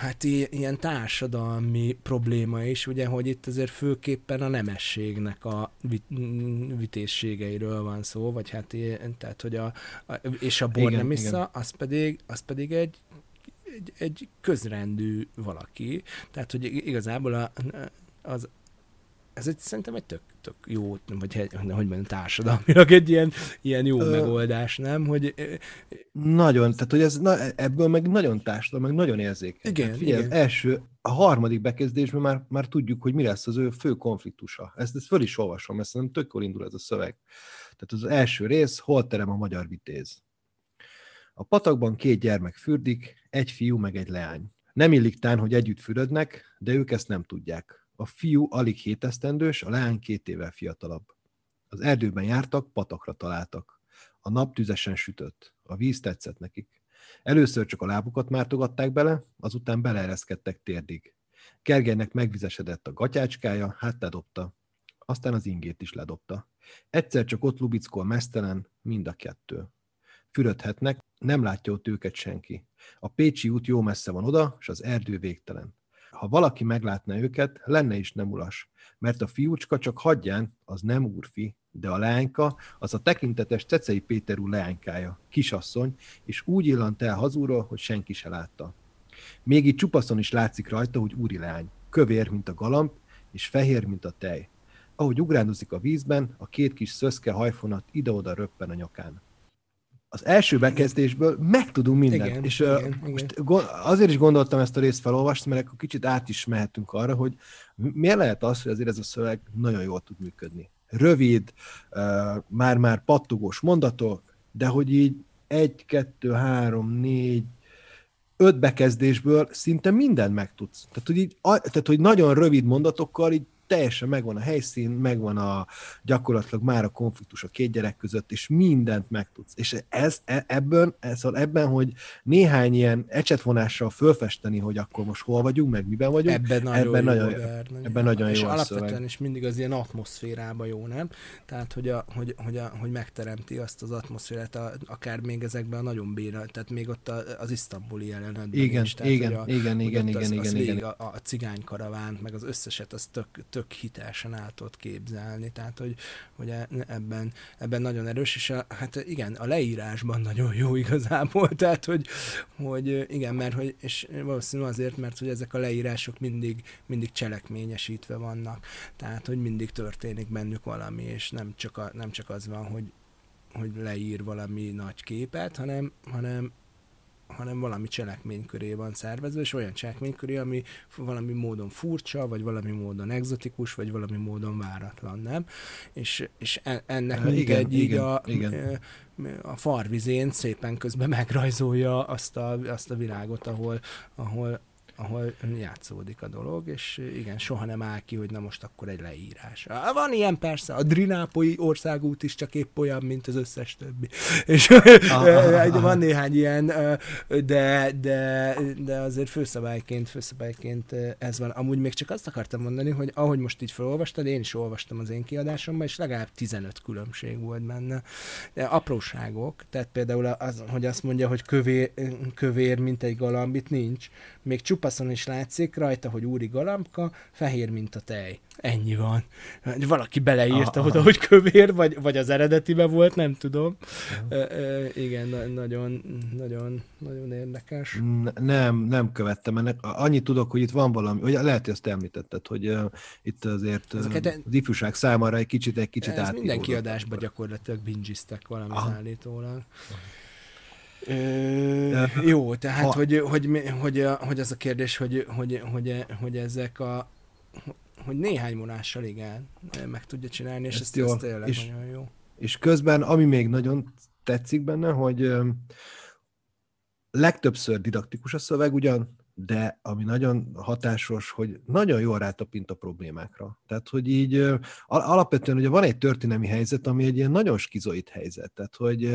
hát ilyen társadalmi probléma is, ugye, hogy itt azért főképpen a nemességnek a vit, vitézségeiről van szó, vagy hát ilyen, tehát, hogy a, a és a Bornemissa, az pedig, az pedig egy, egy, egy közrendű valaki, tehát, hogy igazából a, az, ez egy, szerintem egy tök, tök jó, vagy hogy mondjam, társadalmilag egy ilyen, ilyen jó Ö... megoldás, nem? Hogy... Nagyon, tehát hogy ez, na, ebből meg nagyon társadalmi, meg nagyon érzékeny. Igen, hát figyelj, igen. Az első, a harmadik bekezdésben már, már tudjuk, hogy mi lesz az ő fő konfliktusa. Ezt, ezt föl is olvasom, ezt nem tök jól indul ez a szöveg. Tehát az első rész, hol terem a magyar vitéz. A patakban két gyermek fürdik, egy fiú meg egy leány. Nem illik tán, hogy együtt fürödnek, de ők ezt nem tudják a fiú alig hétesztendős, a leány két évvel fiatalabb. Az erdőben jártak, patakra találtak. A nap tüzesen sütött. A víz tetszett nekik. Először csak a lábukat mártogatták bele, azután beleereszkedtek térdig. Kergelynek megvizesedett a gatyácskája, hát ledobta. Aztán az ingét is ledobta. Egyszer csak ott lubickol mesztelen, mind a kettő. Fürödhetnek, nem látja ott őket senki. A Pécsi út jó messze van oda, és az erdő végtelen ha valaki meglátna őket, lenne is nem ulas, mert a fiúcska csak hagyján, az nem úrfi, de a leányka, az a tekintetes Cecei úr leánykája, kisasszony, és úgy illant el hazúról, hogy senki se látta. Még itt csupaszon is látszik rajta, hogy úri leány, kövér, mint a galamb, és fehér, mint a tej. Ahogy ugrándozik a vízben, a két kis szöszke hajfonat ide-oda röppen a nyakán az első bekezdésből megtudunk mindent. Igen, és igen, uh, most igen. azért is gondoltam ezt a részt felolvasni, mert akkor kicsit át is mehetünk arra, hogy miért lehet az, hogy azért ez a szöveg nagyon jól tud működni. Rövid, uh, már-már pattogós mondatok, de hogy így egy, kettő, három, négy, öt bekezdésből szinte mindent megtudsz. Tehát, hogy, így, tehát, hogy nagyon rövid mondatokkal így teljesen megvan a helyszín, megvan a gyakorlatilag már a konfliktus a két gyerek között, és mindent megtudsz. És ez, e, ebben, ez, szóval ebben, hogy néhány ilyen ecsetvonással fölfesteni, hogy akkor most hol vagyunk, meg miben vagyunk, ebben nagyon ebben jó, nagyon, modern, ebben nagyon és jó alapvetően szöveg. is mindig az ilyen atmoszférába jó, nem? Tehát, hogy, a, hogy, hogy, a, hogy megteremti azt az atmoszférát, a, akár még ezekben a nagyon béna, tehát még ott a, az isztambuli jelenetben igen, is. Tehát, igen, a, igen, igen, igen, az, igen, az igen, igen. A, a cigánykaravánt, meg az összeset, az tök, tök tök hitelesen át tudod képzelni, tehát hogy, hogy e, ebben, ebben nagyon erős, és a, hát igen, a leírásban nagyon jó igazából, [LAUGHS] tehát hogy, hogy igen, mert hogy, és valószínűleg azért, mert hogy ezek a leírások mindig, mindig cselekményesítve vannak, tehát hogy mindig történik bennük valami, és nem csak, a, nem csak az van, hogy hogy leír valami nagy képet, hanem, hanem hanem valami cselekmény köré van szervezve, és olyan cselekmény köré, ami valami módon furcsa, vagy valami módon egzotikus, vagy valami módon váratlan, nem? És, és e, ennek mindegy így igen, a, igen. a farvizén szépen közben megrajzolja azt a, azt a világot, ahol, ahol, ahol játszódik a dolog, és igen, soha nem áll ki, hogy na most akkor egy leírás. Van ilyen persze, a Drinápoi országút is csak épp olyan, mint az összes többi. És [LAUGHS] van néhány ilyen, de, de, de azért főszabályként, főszabályként ez van. Amúgy még csak azt akartam mondani, hogy ahogy most így felolvastad, én is olvastam az én kiadásomban, és legalább 15 különbség volt benne. De apróságok, tehát például az, hogy azt mondja, hogy kövér, kövér mint egy galambit nincs, még csupaszon is látszik rajta, hogy úri galambka, fehér, mint a tej. Ennyi van. Valaki beleírta aha, oda, hogy kövér, vagy, vagy az eredetiben volt, nem tudom. Uh, uh, igen, na, nagyon, nagyon, nagyon érdekes. Nem, nem követtem ennek. Annyit tudok, hogy itt van valami, hogy lehet, hogy azt említetted, hogy uh, itt azért Ezeket, uh, az ifjúság számára egy kicsit, egy kicsit át. minden kiadásban gyakorlatilag bingiztek valamit állítólag. Aha. Ö, jó, tehát, ha. hogy, hogy, hogy, hogy, az a kérdés, hogy, hogy, hogy, hogy ezek a hogy néhány vonással igen, meg tudja csinálni, és ez, ez, ez tényleg és, nagyon jó. És közben, ami még nagyon tetszik benne, hogy legtöbbször didaktikus a szöveg ugyan, de ami nagyon hatásos, hogy nagyon jól rátapint a problémákra. Tehát, hogy így alapvetően ugye van egy történelmi helyzet, ami egy ilyen nagyon skizoid helyzet. Tehát, hogy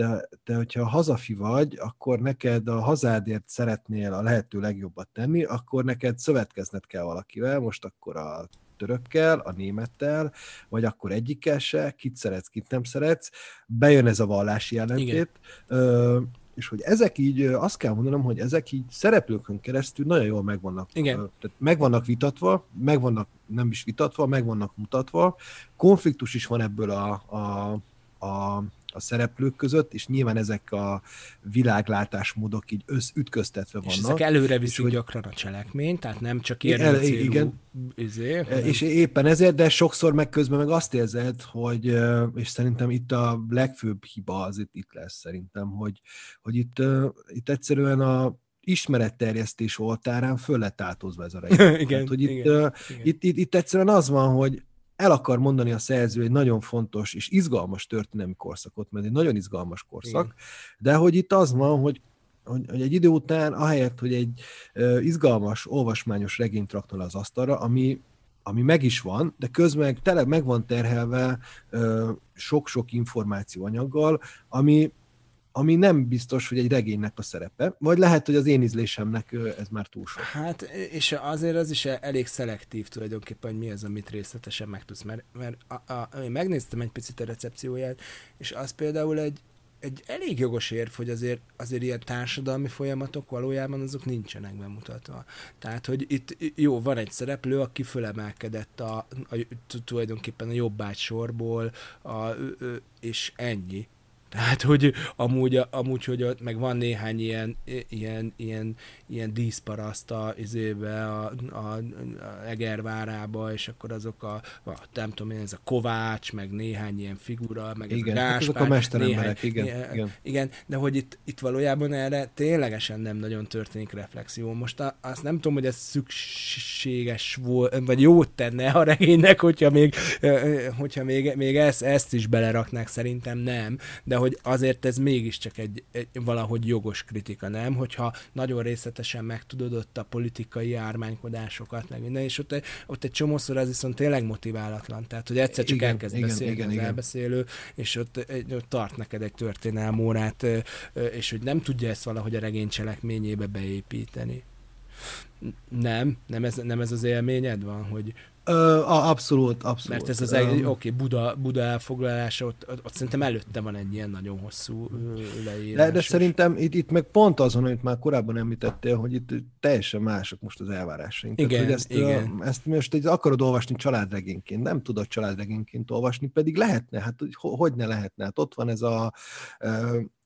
de, de hogyha hazafi vagy, akkor neked a hazádért szeretnél a lehető legjobbat tenni, akkor neked szövetkezned kell valakivel, most akkor a törökkel, a némettel, vagy akkor egyikkel se, kit szeretsz, kit nem szeretsz, bejön ez a vallási jelentét, ö, és hogy ezek így, azt kell mondanom, hogy ezek így szereplőkön keresztül nagyon jól megvannak. Igen. Tehát megvannak vitatva, megvannak nem is vitatva, megvannak mutatva, konfliktus is van ebből a, a, a a szereplők között, és nyilván ezek a világlátásmódok így össz, ütköztetve vannak. És ezek előre viszik és hogy... gyakran a cselekményt, tehát nem csak ilyen célú, igen. Izé, e, hanem... És éppen ezért, de sokszor meg közben meg azt érzed, hogy, és szerintem itt a legfőbb hiba az itt, itt lesz szerintem, hogy, hogy itt, itt egyszerűen a ismeretterjesztés oltárán föl lett átozva ez a [LAUGHS] igen, Tehát, hogy itt, igen, uh, igen. Itt, itt, itt egyszerűen az van, hogy el akar mondani a szerző egy nagyon fontos és izgalmas történelmi korszakot, mert egy nagyon izgalmas korszak, Igen. de hogy itt az van, hogy hogy, hogy egy idő után, ahelyett, hogy egy izgalmas, olvasmányos regényt rakna le az asztalra, ami, ami meg is van, de közben tele meg van terhelve sok-sok információanyaggal, ami ami nem biztos, hogy egy regénynek a szerepe, vagy lehet, hogy az én ízlésemnek ez már túl sok. Hát, és azért az is elég szelektív tulajdonképpen, hogy mi az, amit részletesen megtudsz, mert, mert a, a, én megnéztem egy picit a recepcióját, és az például egy, egy elég jogos érv, hogy azért, azért ilyen társadalmi folyamatok valójában azok nincsenek bemutatva. Tehát, hogy itt jó, van egy szereplő, aki fölemelkedett a, a, tulajdonképpen a jobbágy sorból, a, és ennyi. Tehát, hogy amúgy, amúgy hogy ott meg van néhány ilyen, ilyen, ilyen, ilyen díszparaszt a, izébe, a, a, a Egervárába, és akkor azok a, a, nem tudom én, ez a Kovács, meg néhány ilyen figura, meg igen, ez a Gáspár. Azok a mesteremberek, igen, néhány, igen. Igen, de hogy itt, itt valójában erre ténylegesen nem nagyon történik reflexió. Most a, azt nem tudom, hogy ez szükséges volt, vagy jót tenne a regénynek, hogyha még, hogyha még, még ezt, ezt is beleraknák, szerintem nem, de hogy azért ez mégiscsak egy, egy valahogy jogos kritika, nem? Hogyha nagyon részletesen megtudod ott a politikai ármánykodásokat, meg minden, és ott, ott egy csomószor ez viszont tényleg motiválatlan. Tehát, hogy egyszer csak igen, elkezd igen, beszélni igen, az igen. elbeszélő, és ott, ott tart neked egy történelmórát, és hogy nem tudja ezt valahogy a regény cselekményébe beépíteni. Nem, nem ez, nem ez az élményed van, hogy, Ö, abszolút, abszolút. Mert ez az, um, oké, okay, Buda, Buda elfoglalása, ott, ott szerintem előtte van egy ilyen nagyon hosszú leírás. De, de szerintem itt, itt meg pont azon, amit már korábban említettél, hogy itt teljesen mások most az elvárásaink. Igen, Tehát, hogy ezt, igen. ezt most egy akarod olvasni családregényként, nem tudod családregényként olvasni, pedig lehetne, hát hogy, hogy ne lehetne, hát ott van ez a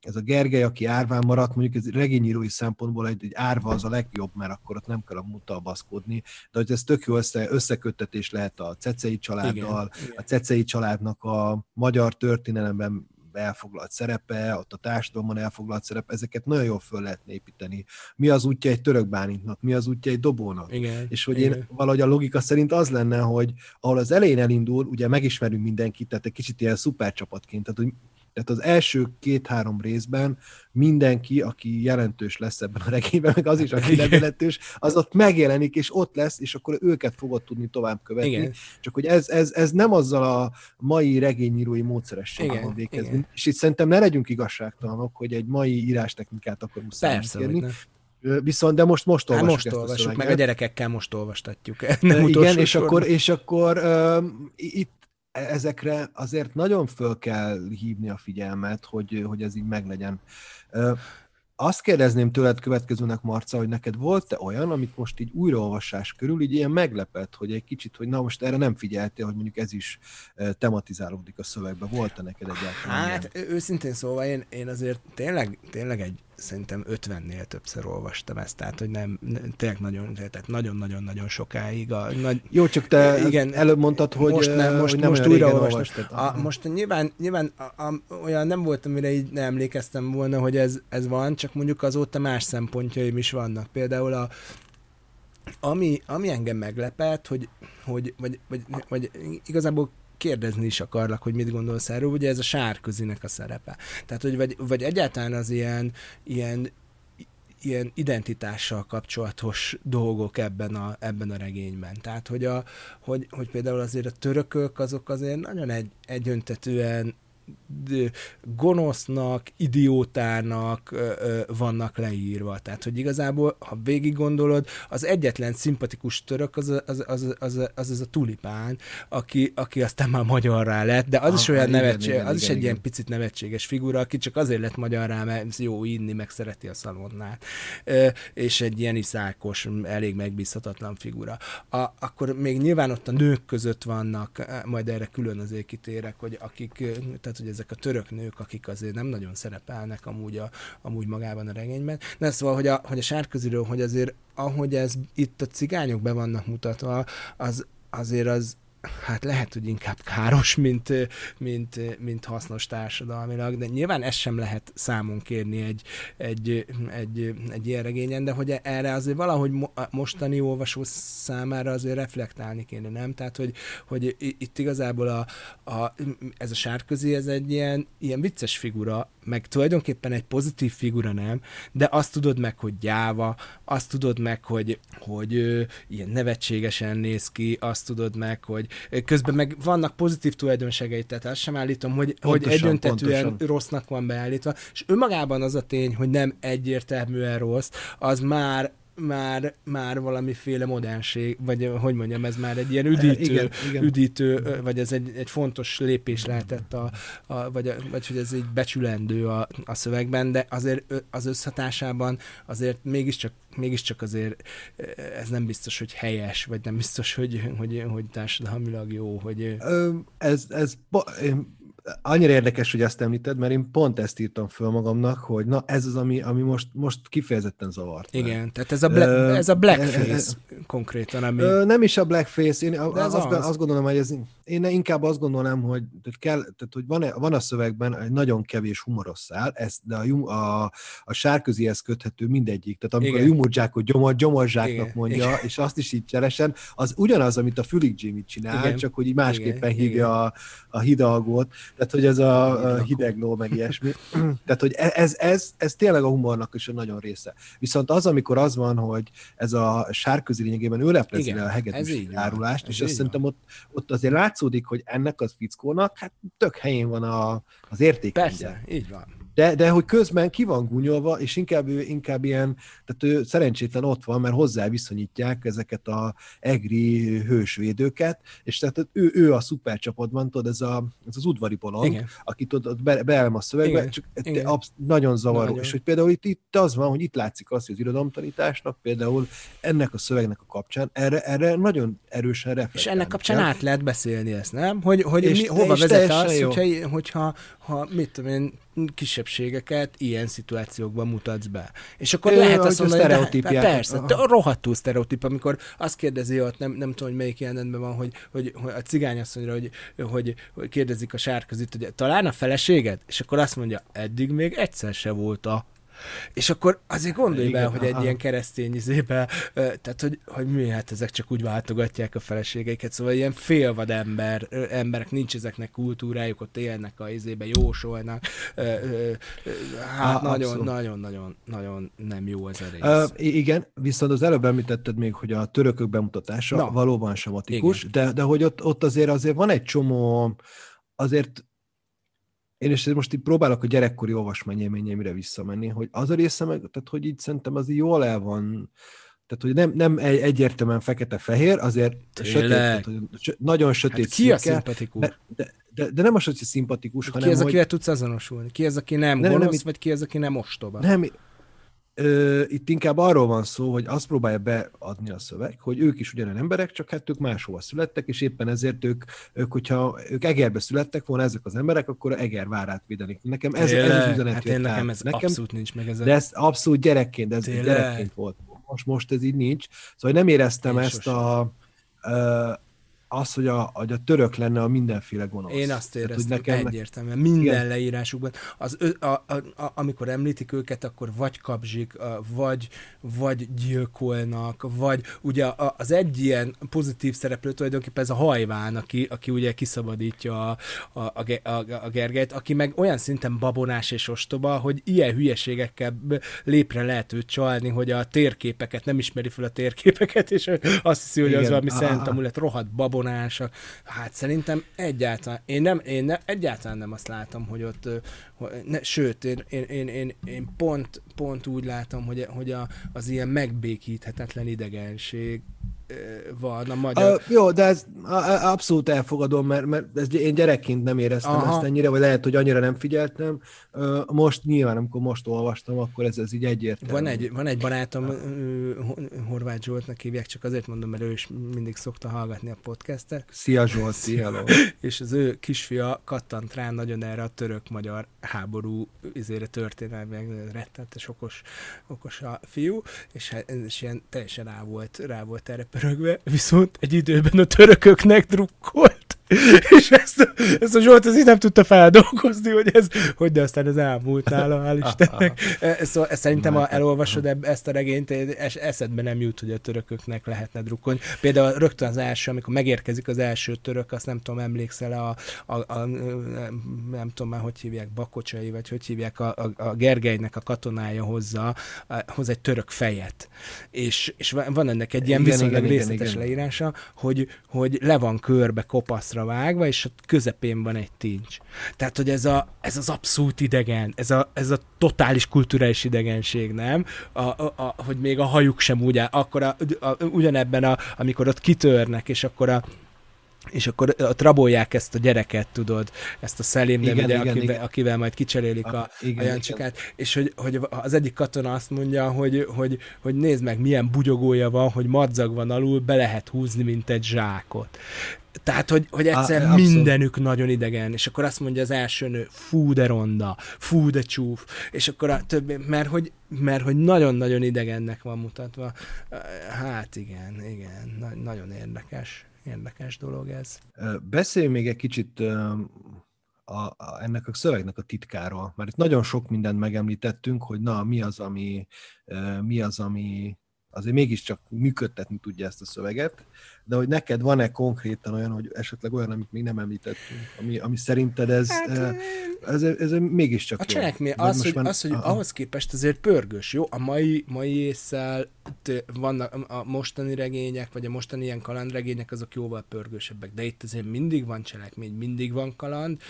ez a Gergely, aki árván maradt, mondjuk ez regényírói szempontból egy, egy árva az a legjobb, mert akkor ott nem kell a múltal baszkodni, de hogy ez tök jó össze, összeköttetés lehet a Cecei családdal, igen, a Cecei családnak a magyar történelemben elfoglalt szerepe, ott a társadalomban elfoglalt szerepe, ezeket nagyon jól föl lehet építeni. Mi az útja egy török bánintnak, mi az útja egy dobónak. Igen, és hogy igen. én valahogy a logika szerint az lenne, hogy ahol az elején elindul, ugye megismerünk mindenkit, tehát egy kicsit ilyen szupercsapatként, tehát hogy tehát az első két-három részben mindenki, aki jelentős lesz ebben a regényben, meg az is, aki nem jelentős, az ott megjelenik, és ott lesz, és akkor őket fogod tudni tovább követni. Igen. Csak hogy ez, ez, ez nem azzal a mai regényírói módszerességgel van végezni. És itt szerintem ne legyünk igazságtalanok, hogy egy mai írástechnikát akarunk kérni. Viszont, de most most olvasjuk hát most olvasjuk, meg a gyerekekkel most olvastatjuk. [LAUGHS] Nem Igen, és akkor, és akkor uh, itt ezekre azért nagyon föl kell hívni a figyelmet, hogy, hogy ez így meglegyen. Azt kérdezném tőled következőnek, Marca, hogy neked volt-e olyan, amit most így újraolvasás körül így ilyen meglepett, hogy egy kicsit, hogy na most erre nem figyeltél, hogy mondjuk ez is tematizálódik a szövegbe. Volt-e neked egyáltalán? Hát ilyen? őszintén szóval én, én azért tényleg, tényleg egy szerintem 50-nél többször olvastam ezt, tehát hogy nem, tényleg nagyon, tehát nagyon-nagyon-nagyon sokáig. A, nagy, Jó, csak te igen, előbb mondtad, hogy most nem, most, hogy nem most újra olvastam. A, most nyilván, nyilván a, a, olyan nem volt, amire így nem emlékeztem volna, hogy ez, ez van, csak mondjuk azóta más szempontjaim is vannak. Például a, ami, ami engem meglepett, hogy, hogy vagy, vagy, vagy igazából kérdezni is akarlak, hogy mit gondolsz erről, ugye ez a sárközinek a szerepe. Tehát, hogy vagy, vagy egyáltalán az ilyen, ilyen ilyen identitással kapcsolatos dolgok ebben a, ebben a regényben. Tehát, hogy, a, hogy, hogy például azért a törökök azok azért nagyon egy, egyöntetően gonosznak, idiótának vannak leírva. Tehát, hogy igazából, ha végig gondolod, az egyetlen szimpatikus török az, az, az, az, az, az a tulipán, aki, aki aztán már magyarrá lett, de az ah, is olyan nevetséges, az igen, is egy igen. ilyen picit nevetséges figura, aki csak azért lett magyarrá, mert jó inni, meg szereti a szalonnát. És egy ilyen iszákos, elég megbízhatatlan figura. A, akkor még nyilván ott a nők között vannak, majd erre külön azért kitérek, hogy akik, tehát tehát hogy ezek a török nők, akik azért nem nagyon szerepelnek amúgy, a, amúgy magában a regényben. De szóval, hogy a, hogy a sárköziről, hogy azért ahogy ez itt a cigányok be vannak mutatva, az azért az, hát lehet, hogy inkább káros, mint, mint, mint hasznos társadalmilag, de nyilván ezt sem lehet számon kérni egy, egy, egy, egy ilyen regényen, de hogy erre azért valahogy mostani olvasó számára azért reflektálni kéne, nem? Tehát, hogy, hogy itt igazából a, a, ez a sárközi, ez egy ilyen, ilyen vicces figura, meg tulajdonképpen egy pozitív figura nem, de azt tudod meg, hogy gyáva, azt tudod meg, hogy, hogy ö, ilyen nevetségesen néz ki, azt tudod meg, hogy közben meg vannak pozitív tulajdonságai, tehát azt sem állítom, hogy, pontosan, hogy egyöntetően pontosan. rossznak van beállítva, és önmagában az a tény, hogy nem egyértelműen rossz, az már már, már valamiféle modernség, vagy hogy mondjam, ez már egy ilyen üdítő, igen, igen. üdítő vagy ez egy, egy fontos lépés lehetett, a, a, vagy, vagy hogy ez egy becsülendő a, a szövegben, de azért az összhatásában azért mégiscsak, mégiscsak azért ez nem biztos, hogy helyes, vagy nem biztos, hogy, hogy, hogy társadalmilag jó, hogy... Ez, ez én annyira érdekes, hogy ezt említed, mert én pont ezt írtam föl magamnak, hogy na ez az, ami, ami most, most kifejezetten zavart. Igen, tehát ez a, black, uh, ez a blackface ez, konkrétan, ami... Uh, nem is a blackface, én az azt, az. azt gondolom, hogy ez, én inkább azt gondolom, hogy, tehát kell, tehát, hogy van, van a szövegben egy nagyon kevés humoros szál, ez, de a, a, a sárközihez köthető mindegyik. Tehát amikor Igen. a humorzsákot gyomor, gyomorzsáknak Igen. mondja, Igen. és azt is így cselesen, az ugyanaz, amit a Fülig Jimmy csinál, Igen. csak hogy így másképpen Igen. hívja a, a hidalgót tehát hogy ez a, a hideg ló, meg ilyesmi. Tehát, hogy e- ez, ez, ez tényleg a humornak is a nagyon része. Viszont az, amikor az van, hogy ez a sárközi lényegében ő leplezi a hegedűs járulást, és azt szerintem ott, ott azért látszódik, hogy ennek az fickónak hát tök helyén van a, az értéke. Persze, így van. De, de hogy közben ki van gúnyolva, és inkább ő inkább ilyen, tehát ő szerencsétlen ott van, mert hozzá viszonyítják ezeket a egri hősvédőket, és tehát ő, ő a szupercsapatban, tudod, ez, a, ez az udvari bolond, Igen. aki tudod, be, a szövegbe, Igen. csak Igen. Absz- nagyon zavaró. Nagyon. És hogy például itt, itt az van, hogy itt látszik az, hogy az irodalomtanításnak például ennek a szövegnek a kapcsán erre, erre nagyon erősen reflektálni És ennek kapcsán kell. át lehet beszélni ezt, nem? Hogy, hogy és, mi, hova vezet az, hogyha, hogyha ha, mit tudom én, kisebbségeket ilyen szituációkban mutatsz be. És akkor Ő, lehet azt mondani, hogy de, persze, de rohadtul sztereotíp, amikor azt kérdezi ott, nem, nem tudom, hogy melyik jelenetben van, hogy, hogy, hogy a cigányasszonyra, hogy, hogy, hogy kérdezik a sárközit, hogy talán a feleséged? És akkor azt mondja, eddig még egyszer se volt a és akkor azért gondolj be, hogy egy ilyen keresztény izébe, tehát hogy, hogy mi, hát ezek csak úgy váltogatják a feleségeiket, szóval ilyen félvad ember, emberek, nincs ezeknek kultúrájuk, ott élnek a izébe, jósolnak, hát nagyon, nagyon, nem jó az a rész. Uh, igen, viszont az előbb említetted még, hogy a törökök bemutatása Na. valóban sematikus, de, de hogy ott, ott azért azért van egy csomó, azért én is most így próbálok a gyerekkori olvasmányélményeimre visszamenni, hogy az a része meg, tehát hogy így szerintem az jól el van, tehát hogy nem, nem egy, egyértelműen fekete-fehér, azért sötét, tehát, hogy nagyon sötét hát ki szürke, a szimpatikus? De, de, de, de nem az, hogy szimpatikus, hanem, Ki az, akivel hogy... tudsz azonosulni? Ki az, aki nem, nem gonosz, nem, vagy ki az, aki nem ostoba? Nem, Ö, itt inkább arról van szó, hogy azt próbálja beadni a szöveg, hogy ők is ugyanolyan emberek, csak hát ők máshova születtek, és éppen ezért ők, ők hogyha ők Egerbe születtek volna ezek az emberek, akkor a Eger várát védenik. Nekem ez, ez az üzenet hát én nekem ez nekem, abszolút nincs meg. Ez de ez abszolút gyerekként, ez Tényleg? gyerekként volt. Most, most ez így nincs. Szóval nem éreztem én ezt sosem. a, az, hogy a, hogy a török lenne a mindenféle gonosz. Én azt éreztem Tehát, nekem egyértelműen, minden igen. leírásukban. Az, a, a, a, amikor említik őket, akkor vagy kapzsik, vagy, vagy gyilkolnak, vagy ugye az egy ilyen pozitív szereplő tulajdonképpen ez a hajván, aki, aki ugye kiszabadítja a, a, a, a, a Gergelyt, aki meg olyan szinten babonás és ostoba, hogy ilyen hülyeségekkel lépre lehet őt csalni, hogy a térképeket, nem ismeri fel a térképeket, és azt hiszi, hogy Igen. az valami szent amulet, rohadt babon bevonása. Hát szerintem egyáltalán, én, nem, én ne, egyáltalán nem azt látom, hogy ott, hogy, ne, sőt, én, én, én, én, én pont, pont úgy látom, hogy, hogy a, az ilyen megbékíthetetlen idegenség van a magyar... A, jó, de ez a, abszolút elfogadom, mert, mert ez, én gyerekként nem éreztem Aha. ezt ennyire, vagy lehet, hogy annyira nem figyeltem. Most nyilván, amikor most olvastam, akkor ez, ez így egyértelmű. Van egy, van egy barátom, Horváth Zsoltnak hívják, csak azért mondom, mert ő is mindig szokta hallgatni a podcastet. Szia Zsolt, szia. [LAUGHS] És az ő kisfia kattant rá nagyon erre a török-magyar háború izére történelmi, rettenetes okos, okos a fiú, és, hát, és ilyen teljesen rá volt, rá volt erre pörögve, viszont egy időben a törököknek drukkolt. [LAUGHS] és ezt, ezt a Zsolt az így nem tudta feldolgozni, hogy ez, hogy de aztán ez elmúlt nála, hál' Istennek. E, szóval ezt szerintem, ha elolvasod ezt a regényt, eszedbe nem jut, hogy a törököknek lehetne drukkolni. Például rögtön az első, amikor megérkezik az első török, azt nem tudom, emlékszel a, a, a nem tudom már, hogy hívják, Bakocsai, vagy hogy hívják, a, a, a Gergelynek a katonája hozza, hoz egy török fejet. És, és van ennek egy ilyen igen, viszonylag igen, részletes igen, leírása, hogy, hogy le van körbe kopasz nyolcra vágva, és a közepén van egy tincs. Tehát, hogy ez, a, ez az abszolút idegen, ez a, ez a totális kulturális idegenség, nem? A, a, a, hogy még a hajuk sem úgy áll, akkor a, a, ugyanebben, a, amikor ott kitörnek, és akkor a és akkor ott rabolják ezt a gyereket, tudod, ezt a Szelim, igen, ugye, igen, akivel, igen. akivel majd kicserélik a, a, igen, a Jancsikát, igen. és hogy, hogy az egyik katona azt mondja, hogy, hogy, hogy nézd meg, milyen bugyogója van, hogy madzag van alul, be lehet húzni, mint egy zsákot. Tehát, hogy, hogy egyszer a, mindenük nagyon idegen, és akkor azt mondja az első nő, fú de ronda, fú de csúf, és akkor a többi, mert hogy, mert hogy nagyon-nagyon idegennek van mutatva. Hát igen, igen, na, nagyon érdekes, érdekes dolog ez. Beszélj még egy kicsit a, a, ennek a szövegnek a titkáról, mert itt nagyon sok mindent megemlítettünk, hogy na, mi az, ami, mi az, ami azért mégiscsak működtetni tudja ezt a szöveget. De hogy neked van-e konkrétan olyan, hogy esetleg olyan, amit még nem említettünk, ami, ami szerinted ez, hát, ez, ez, ez, ez mégiscsak A cselekmény az, hogy, már... az, hogy ahhoz képest azért pörgős, jó? A mai, mai észszel vannak a mostani regények, vagy a mostani ilyen kalandregények, azok jóval pörgősebbek, de itt azért mindig van cselekmény, mindig van kaland,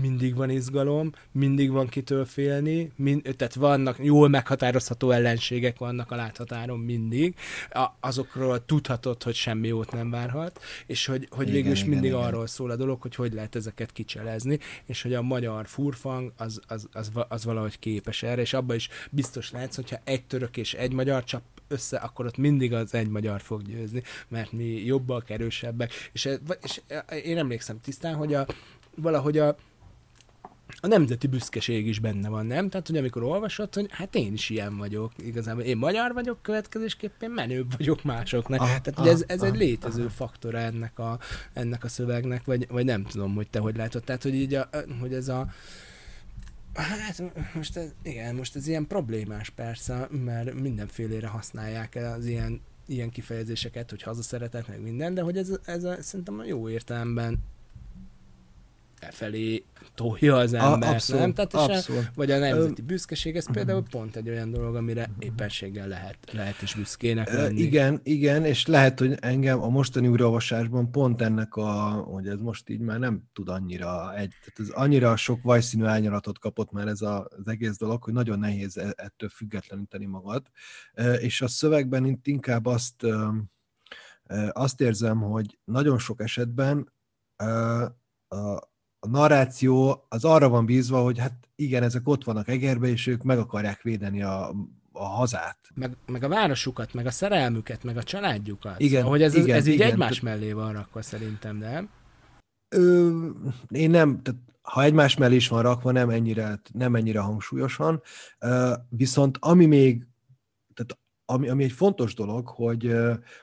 mindig van izgalom, mindig van kitől félni, mind, tehát vannak jól meghatározható ellenségek vannak a láthatáron mindig, a, azokról tudhatod, hogy semmi jót nem várhat, és hogy, hogy igen, végül is igen, mindig igen. arról szól a dolog, hogy hogy lehet ezeket kicselezni, és hogy a magyar furfang az, az, az, az valahogy képes erre, és abban is biztos látsz, hogyha egy török és egy magyar csap össze, akkor ott mindig az egy magyar fog győzni, mert mi jobbak, erősebbek, és, és én emlékszem tisztán, hogy a, valahogy a, a nemzeti büszkeség is benne van, nem? Tehát, hogy amikor olvasod, hogy hát én is ilyen vagyok, igazából én magyar vagyok, következésképpen menőbb vagyok másoknak. Ah, Tehát, hogy ez, ez ah, egy létező ah. faktora ennek a, ennek a szövegnek, vagy, vagy nem tudom, hogy te hogy látod. Tehát, hogy így a, hogy ez a Hát most ez, igen, most ez ilyen problémás persze, mert mindenfélére használják az ilyen, ilyen kifejezéseket, hogy hazaszeretet, meg minden, de hogy ez, ez a, szerintem a jó értelemben felé tolja az ember, abszolút, nem? Tehát abszolút. A, vagy a nemzeti büszkeség, ez például pont egy olyan dolog, amire éppenséggel lehet, lehet is büszkének lenni. Igen, igen, és lehet, hogy engem a mostani újraolvasásban pont ennek a, hogy ez most így már nem tud annyira egy, tehát ez annyira sok vajszínű ányalatot kapott már ez a, az egész dolog, hogy nagyon nehéz e, ettől függetleníteni magad. És a szövegben itt inkább azt, azt érzem, hogy nagyon sok esetben a, a narráció az arra van bízva, hogy hát igen, ezek ott vannak Egerbe, és ők meg akarják védeni a, a hazát. Meg, meg a városukat, meg a szerelmüket, meg a családjukat. Igen, szóval, hogy ez, igen, ez így igen. egymás mellé van rakva szerintem, nem? Ö, én nem, tehát ha egymás mellé is van rakva, nem ennyire, nem ennyire hangsúlyosan, viszont ami még, ami, ami egy fontos dolog, hogy,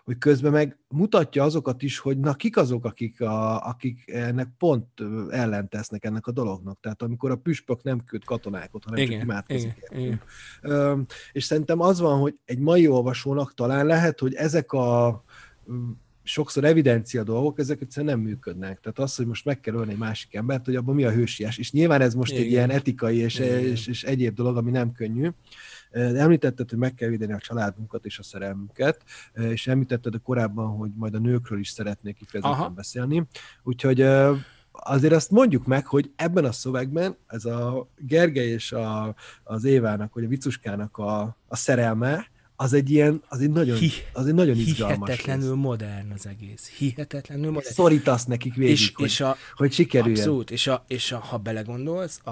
hogy közben meg mutatja azokat is, hogy na kik azok, akik, a, akik ennek pont ellentesznek ennek a dolognak. Tehát amikor a püspök nem köt katonákat, hanem igen, csak imádkozik. Igen, igen. És szerintem az van, hogy egy mai olvasónak talán lehet, hogy ezek a sokszor evidencia dolgok, ezek egyszerűen nem működnek. Tehát az, hogy most meg kell ölni egy másik embert, hogy abban mi a hősies. És nyilván ez most Igen. egy ilyen etikai és, és, és egyéb dolog, ami nem könnyű. Említetted, hogy meg kell védeni a családunkat és a szerelmünket, és említetted a korábban, hogy majd a nőkről is szeretnék kifejezetten beszélni. Úgyhogy azért azt mondjuk meg, hogy ebben a szövegben ez a Gergely és a, az Évának, vagy a Vicuskának a, a szerelme, az egy ilyen, az egy nagyon, az egy nagyon izgalmas. Hihetetlenül rész. modern az egész. Hihetetlenül modern. Szorítasz nekik végig, és, hogy, és a, hogy sikerüljen. Abszolút, és, a, és a, ha belegondolsz, a,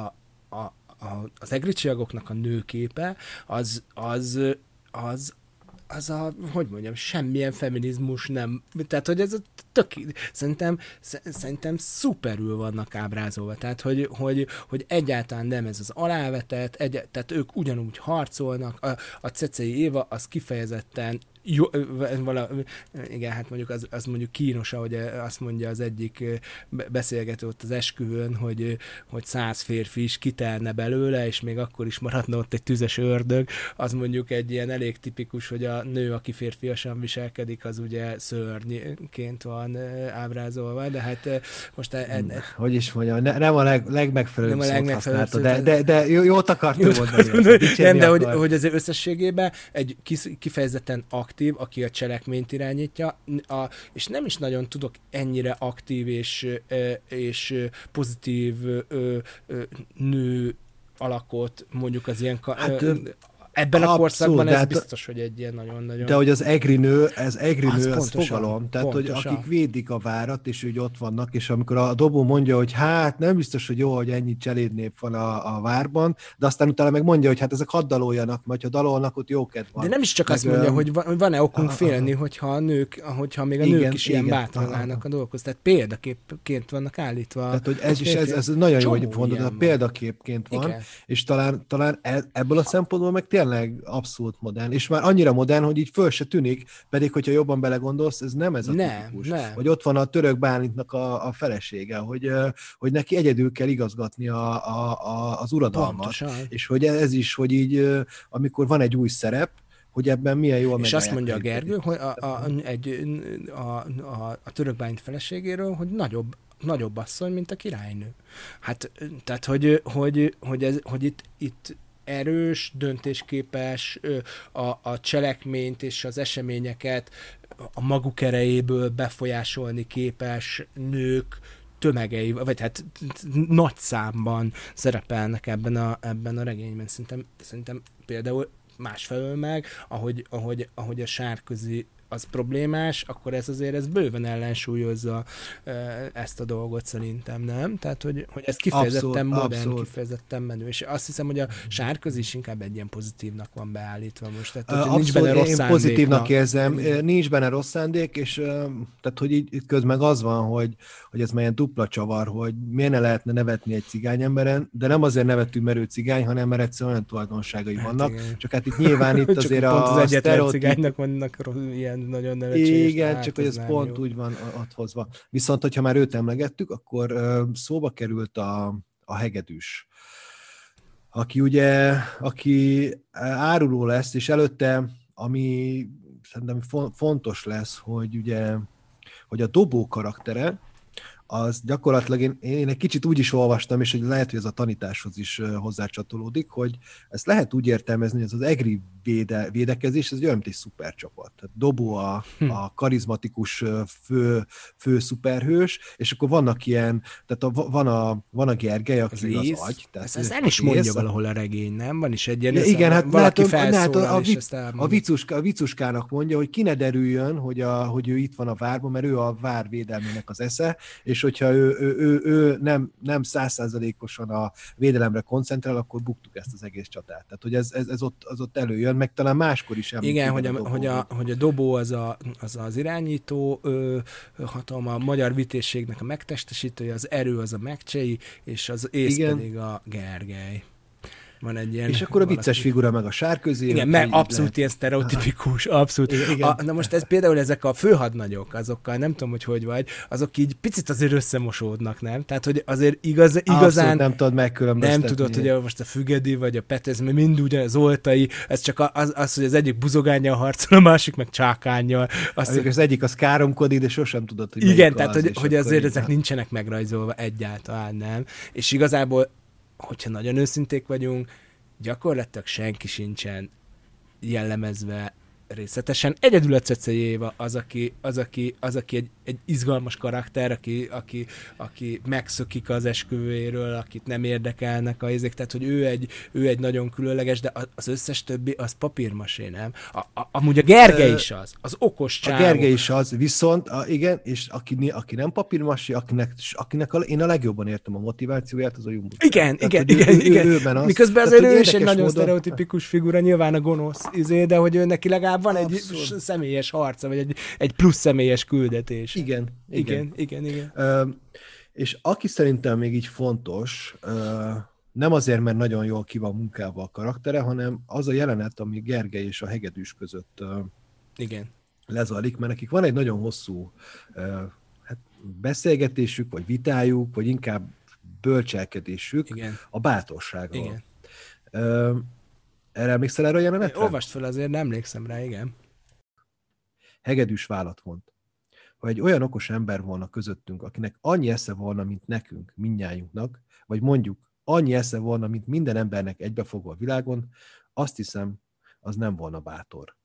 a, a, az egricsiagoknak a nőképe, az, az, az, az a, hogy mondjam, semmilyen feminizmus nem, tehát hogy ez a tök, szerintem, szerintem szuperül vannak ábrázolva, tehát hogy, hogy, hogy egyáltalán nem ez az alávetett, egy, tehát ők ugyanúgy harcolnak, a, a Cecei Éva az kifejezetten jó, vala, igen, hát mondjuk az, az mondjuk kínos, ahogy azt mondja az egyik beszélgető ott az esküvőn, hogy, hogy száz férfi is kitelne belőle, és még akkor is maradna ott egy tüzes ördög, az mondjuk egy ilyen elég tipikus, hogy a nő, aki férfiasan viselkedik, az ugye szörnyként van ábrázolva, de hát most... E, e, e, hogy is mondjam, ne, nem a leg, legmegfelelőbb nem a legmegfelelőbb szót de, de, de jót akartam mondani. [LAUGHS] Nem, de hogy, hogy azért összességében egy kifejezetten aktív aktív, aki a cselekményt irányítja, a, és nem is nagyon tudok ennyire aktív és, és pozitív nő alakot mondjuk az ilyen hát, Ebben a korszakban ez hát, biztos, hogy egy ilyen nagyon-nagyon... De hogy az egri nő, ez egri nő, az fogalom. Tehát, pontosan. hogy akik védik a várat, és úgy ott vannak, és amikor a dobó mondja, hogy hát nem biztos, hogy jó, hogy ennyi cselédnép van a, a várban, de aztán utána meg mondja, hogy hát ezek hadd daloljanak, majd ha dalolnak, ott jókedv van. De nem is csak meg, azt mondja, hogy van, van-e okunk aha, félni, hogyha a nők, hogyha még a igen, nők is igen, ilyen bátran állnak a dolgokhoz. Tehát példaképként vannak állítva. Tehát, hogy ez is, ez, ez nagyon jó, hogy mondod, példaképként van, igen. és talán, talán e, ebből a szempontból meg tényleg tényleg abszolút modern, és már annyira modern, hogy így föl se tűnik, pedig hogyha jobban belegondolsz, ez nem ez a nem, tipikus. Nem. Hogy ott van a török Bálintnak a, a felesége, hogy, hogy neki egyedül kell igazgatni a, a, a, az uradalmat, Pontosan. és hogy ez is, hogy így, amikor van egy új szerep, hogy ebben milyen jól És azt mondja a Gergő, hogy a, a, egy, a, a, a török bányt feleségéről, hogy nagyobb, nagyobb asszony, mint a királynő. Hát, tehát, hogy, hogy, hogy, ez, hogy itt, itt erős, döntésképes, a, a cselekményt és az eseményeket a maguk erejéből befolyásolni képes nők tömegei, vagy hát nagy számban szerepelnek ebben a, ebben a regényben. Szerintem, szerintem például másfelől meg, ahogy, ahogy, ahogy a sárközi az problémás, akkor ez azért ez bőven ellensúlyozza ezt a dolgot szerintem, nem? Tehát, hogy, hogy ez kifejezetten abszolút, modern, abszolút. kifejezetten menő, és azt hiszem, hogy a sárközi is inkább egy ilyen pozitívnak van beállítva most. Tehát, hogy abszolút, nincs benne rossz én szándék, pozitívnak érzem, nincs benne rossz szándék, és tehát, hogy így közben az van, hogy, hogy ez már ilyen dupla csavar, hogy miért ne lehetne nevetni egy cigány emberen, de nem azért nevetünk, mert ő cigány, hanem mert egyszerűen olyan tulajdonságai hát vannak. Igen. Csak hát itt nyilván [LAUGHS] itt azért a, az egyetlen cigánynak vannak ilyen nagyon nevetséges. Igen, csak hogy ez pont jó. úgy van adhozva. Viszont, hogyha már őt emlegettük, akkor szóba került a, a hegedűs aki ugye, aki áruló lesz, és előtte, ami szerintem fontos lesz, hogy ugye, hogy a dobó karaktere, az gyakorlatilag én, én egy kicsit úgy is olvastam, és hogy lehet, hogy ez a tanításhoz is hozzácsatolódik, hogy ezt lehet úgy értelmezni, hogy ez az EGRI véde, védekezés, ez olyan, mint egy szupercsapat. Tehát Dobó a, hm. a karizmatikus fő, fő szuperhős, és akkor vannak ilyen, tehát a, van, a, van a Gergely, aki az, az agy. Tehát ez, ez el is mondja ész, valahol a regény, nem? Van is egy ilyen, igen, hát valaki hát, hát a, a, vic, a, vicuska, a vicuskának mondja, hogy ki ne derüljön, hogy, a, hogy ő itt van a várban, mert ő a vár védelmének az esze, és hogyha ő, ő, ő, ő nem, nem százszázalékosan a védelemre koncentrál, akkor buktuk ezt az egész csatát. Tehát, hogy ez, ez, ez ott, az ott előjön, meg talán máskor is Igen, hogy a, a hogy, a, hogy a dobó az a, az, az irányító ö, hatalma, a magyar vitészségnek a megtestesítője, az erő az a megcsei, és az ész Igen. pedig a Gergely van egy ilyen... És akkor a vicces valaki... figura meg a sárközi. Igen, meg abszolút ilyen sztereotipikus, abszolút. Igen. A, na most ez például ezek a főhadnagyok, azokkal nem tudom, hogy hogy vagy, azok így picit azért összemosódnak, nem? Tehát, hogy azért igaz, igazán... Abszolút nem tudod megkülönböztetni. Nem tudod, hogy most a Fügedi vagy a Petez, mert mind ugyanaz oltai, ez csak az, az, hogy az egyik buzogánya harcol, a másik meg csákányjal. Azt, az egyik az káromkodik, de sosem tudod, hogy Igen, tehát, hogy, hogy azért ezek nincsenek megrajzolva egyáltalán, nem? És igazából hogyha nagyon őszinték vagyunk, gyakorlatilag senki sincsen jellemezve részletesen. Egyedül a Cecei Éva az, aki, az, aki, az, aki egy, egy izgalmas karakter, aki, aki, aki megszökik az esküvőjéről, akit nem érdekelnek a izék, tehát hogy ő egy, ő egy nagyon különleges, de az összes többi az papírmasé, nem? A, a, amúgy a Gergely is az, az okos csávó. A Gergely is az, viszont a, igen, és aki, aki nem papírmasé, akinek, akinek a, én a legjobban értem a motivációját, az a Jumbo. Igen, tehát, igen, igen, ő, igen. Ő, az. Miközben azért ő is egy nagyon módon... sztereotipikus figura, nyilván a gonosz izé, de hogy ő neki legalább van Abszolút. egy személyes harca, vagy egy, egy plusz személyes küldetés. Igen, igen, igen. igen, igen. Ö, és aki szerintem még így fontos, ö, nem azért, mert nagyon jól ki van munkával a karaktere, hanem az a jelenet, ami Gergely és a hegedűs között ö, igen. lezajlik, mert nekik van egy nagyon hosszú ö, hát beszélgetésük, vagy vitájuk, vagy inkább bölcselkedésük Igen. a bátorságról. Igen. Ö, erre emlékszel erre a jelenetre? Olvast fel azért, nem emlékszem rá, igen. Hegedűs vállat vont. Ha egy olyan okos ember volna közöttünk, akinek annyi esze volna, mint nekünk, minnyájunknak, vagy mondjuk annyi esze volna, mint minden embernek egybefogva a világon, azt hiszem, az nem volna bátor.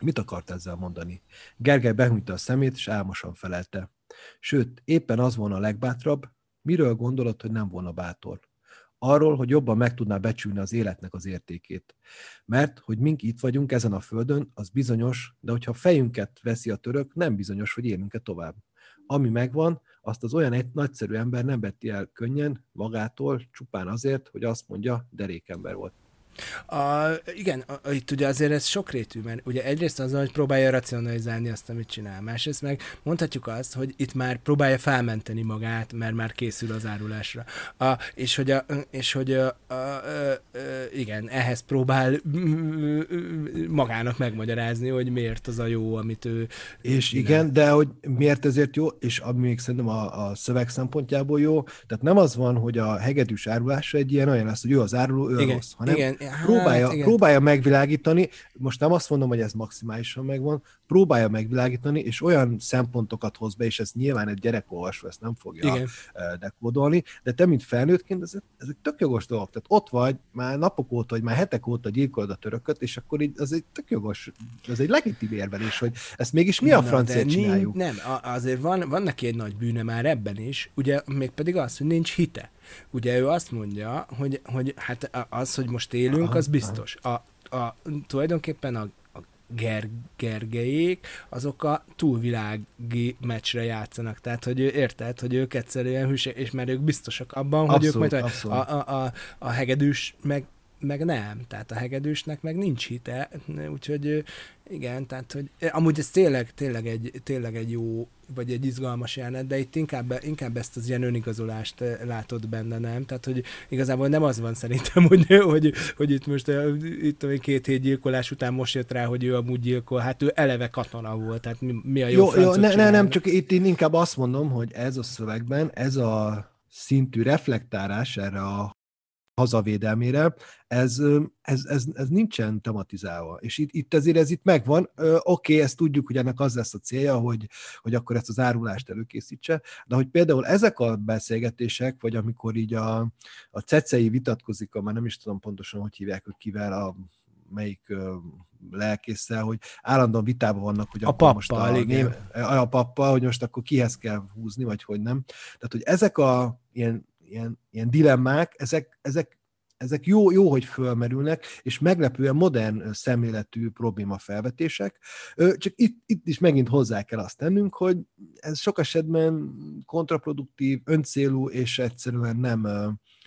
Mit akart ezzel mondani? Gergely behúnyta a szemét, és álmosan felelte. Sőt, éppen az volna a legbátrabb, miről gondolod, hogy nem volna bátor? Arról, hogy jobban meg tudná becsülni az életnek az értékét. Mert, hogy mink itt vagyunk ezen a földön, az bizonyos, de hogyha fejünket veszi a török, nem bizonyos, hogy élünk-e tovább. Ami megvan, azt az olyan egy nagyszerű ember nem vetti el könnyen magától, csupán azért, hogy azt mondja, derékember volt. A, igen, a, itt ugye azért ez sokrétű, mert ugye egyrészt az, hogy próbálja racionalizálni azt, amit csinál, másrészt meg mondhatjuk azt, hogy itt már próbálja felmenteni magát, mert már készül az árulásra. A, és hogy, a, és hogy a, a, a, a, igen, ehhez próbál magának megmagyarázni, hogy miért az a jó, amit ő És csinál. igen, de hogy miért ezért jó, és ami még szerintem a, a szöveg szempontjából jó, tehát nem az van, hogy a hegedűs árulása egy ilyen olyan lesz, hogy ő az áruló, ő igen, a rossz, hanem igen, hát, próbálja, igen. próbálja megvilágítani, most nem azt mondom, hogy ez maximálisan megvan, próbálja megvilágítani, és olyan szempontokat hoz be, és ez nyilván egy gyerekolvasó ezt nem fogja igen. dekódolni, de te, mint felnőttként, ezek, ezek tök jogos dolgok. Tehát ott vagy, már napok óta, vagy már hetek óta gyilkolod a törököt, és akkor így az egy tök jogos, ez egy legitim érvelés, hogy ezt mégis mi a francia csináljuk? Nem, azért van, van neki egy nagy bűne már ebben is, ugye mégpedig az, hogy nincs hite. Ugye ő azt mondja, hogy, hogy hát az, hogy most élünk, az biztos. A, a, tulajdonképpen a, Ger- Gergelyék, azok a túlvilági meccsre játszanak. Tehát, hogy ő érted, hogy ők egyszerűen hűség, és mert ők biztosak abban, abszolút, hogy ők majd abszolút. a, a, a, a hegedűs meg meg nem. Tehát a hegedűsnek meg nincs hite, úgyhogy igen, tehát hogy amúgy ez tényleg, tényleg, egy, tényleg egy jó, vagy egy izgalmas jelenet, de itt inkább, inkább ezt az ilyen önigazolást látod benne, nem? Tehát, hogy igazából nem az van szerintem, [LAUGHS] hogy, hogy, hogy itt most itt két hét gyilkolás után most jött rá, hogy ő amúgy gyilkol, hát ő eleve katona volt, tehát mi, mi a jó, jó, jó ne, ne, nem, csak itt én inkább azt mondom, hogy ez a szövegben, ez a szintű reflektálás erre a hazavédelmére, ez, ez, ez, ez nincsen tematizálva. És itt, itt ezért ez itt megvan. Oké, okay, ezt tudjuk, hogy ennek az lesz a célja, hogy, hogy akkor ezt az árulást előkészítse, de hogy például ezek a beszélgetések, vagy amikor így a, a cecei vitatkozik, már nem is tudom pontosan, hogy hívják hogy kivel, a melyik lelkészsel, hogy állandóan vitában vannak, hogy a akkor most a, igen. a pappa, hogy most akkor kihez kell húzni, vagy hogy nem. Tehát, hogy ezek a ilyen ilyen, ilyen dilemmák, ezek, ezek, ezek jó, jó, hogy fölmerülnek, és meglepően modern szemléletű probléma felvetések. Csak itt, itt is megint hozzá kell azt tennünk, hogy ez sok esetben kontraproduktív, öncélú, és egyszerűen nem,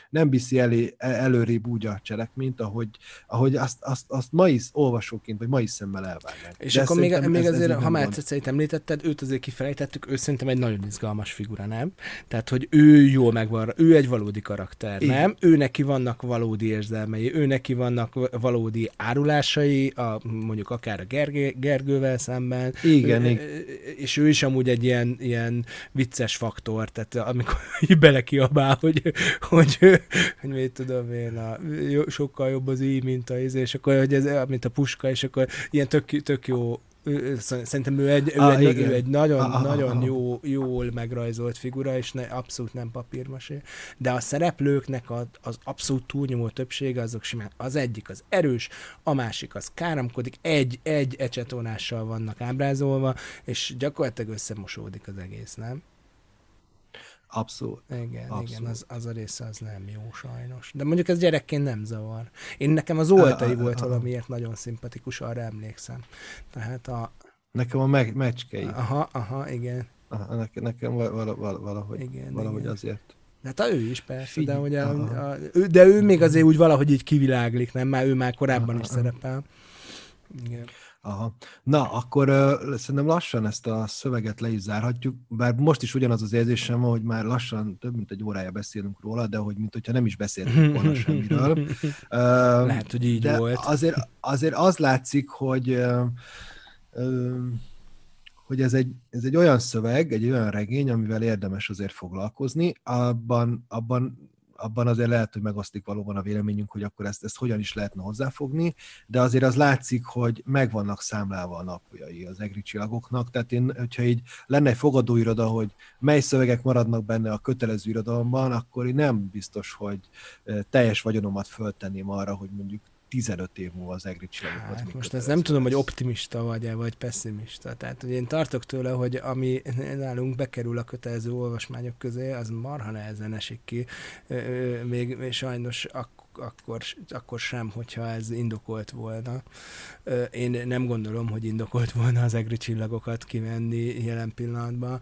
nem viszi elé, előrébb úgy a cselekményt, ahogy, ahogy azt, azt, azt ma is olvasóként, vagy ma is szemmel elvárják. És De akkor még, még ez, azért, ez ha már Ceceit említetted, őt azért kifelejtettük, ő szerintem egy nagyon izgalmas figura, nem? Tehát, hogy ő jól megvan, ő egy valódi karakter, Igen. nem? Ő neki vannak valódi érzelmei, ő neki vannak valódi árulásai, a, mondjuk akár a Gergő, Gergővel szemben. Igen, ő, És ő is amúgy egy ilyen, ilyen vicces faktor, tehát amikor [LAUGHS] belekiabál, hogy, hogy [LAUGHS] hogy mit tudom én, a, sokkal jobb az így, mint a izé, és akkor, hogy ez, mint a puska, és akkor ilyen tök, tök jó szerintem ő egy, ő ah, egy, ő egy nagyon, ah, nagyon ah, jó, jól megrajzolt figura, és ne, abszolút nem papírmasé. De a szereplőknek a, az abszolút túlnyomó többsége azok simán. Az egyik az erős, a másik az káromkodik, egy, egy ecsetonással vannak ábrázolva, és gyakorlatilag összemosódik az egész, nem? Abszolút. Igen, Abszolút. igen, az, az a része az nem jó sajnos. De mondjuk ez gyerekként nem zavar. Én nekem az oltai a, volt a, valamiért nagyon szimpatikus, arra emlékszem. Tehát a... Nekem a me- mecskei. Aha, aha, igen. Aha, nekem, nekem val- val- valahogy, igen, valahogy igen. azért. Hát a ő is persze, Figy- de, hogy a, a, de ő még azért úgy valahogy így kiviláglik, nem? Már ő már korábban aha, is szerepel. Igen. Aha. Na, akkor uh, szerintem lassan ezt a szöveget le is zárhatjuk, bár most is ugyanaz az érzésem hogy már lassan több mint egy órája beszélünk róla, de hogy mint hogyha nem is beszéltünk volna semmiről. [LAUGHS] Uh, Lehet, hogy így de volt. Azért, azért az látszik, hogy uh, hogy ez egy, ez egy olyan szöveg, egy olyan regény, amivel érdemes azért foglalkozni. Abban, abban abban azért lehet, hogy megosztik valóban a véleményünk, hogy akkor ezt, ezt hogyan is lehetne hozzáfogni, de azért az látszik, hogy meg vannak számlálva a napjai az egri csillagoknak, tehát én, hogyha így lenne egy fogadóiroda, hogy mely szövegek maradnak benne a kötelező irodalomban, akkor én nem biztos, hogy teljes vagyonomat föltenném arra, hogy mondjuk 15 év múlva az egri csillagokat. Hát, most ez nem tudom, hogy optimista vagy-e, vagy pessimista. Tehát, hogy én tartok tőle, hogy ami nálunk bekerül a kötelező olvasmányok közé, az marha nehezen esik ki. Még, még sajnos ak- akkor, akkor sem, hogyha ez indokolt volna. Én nem gondolom, hogy indokolt volna az egri csillagokat kivenni jelen pillanatban,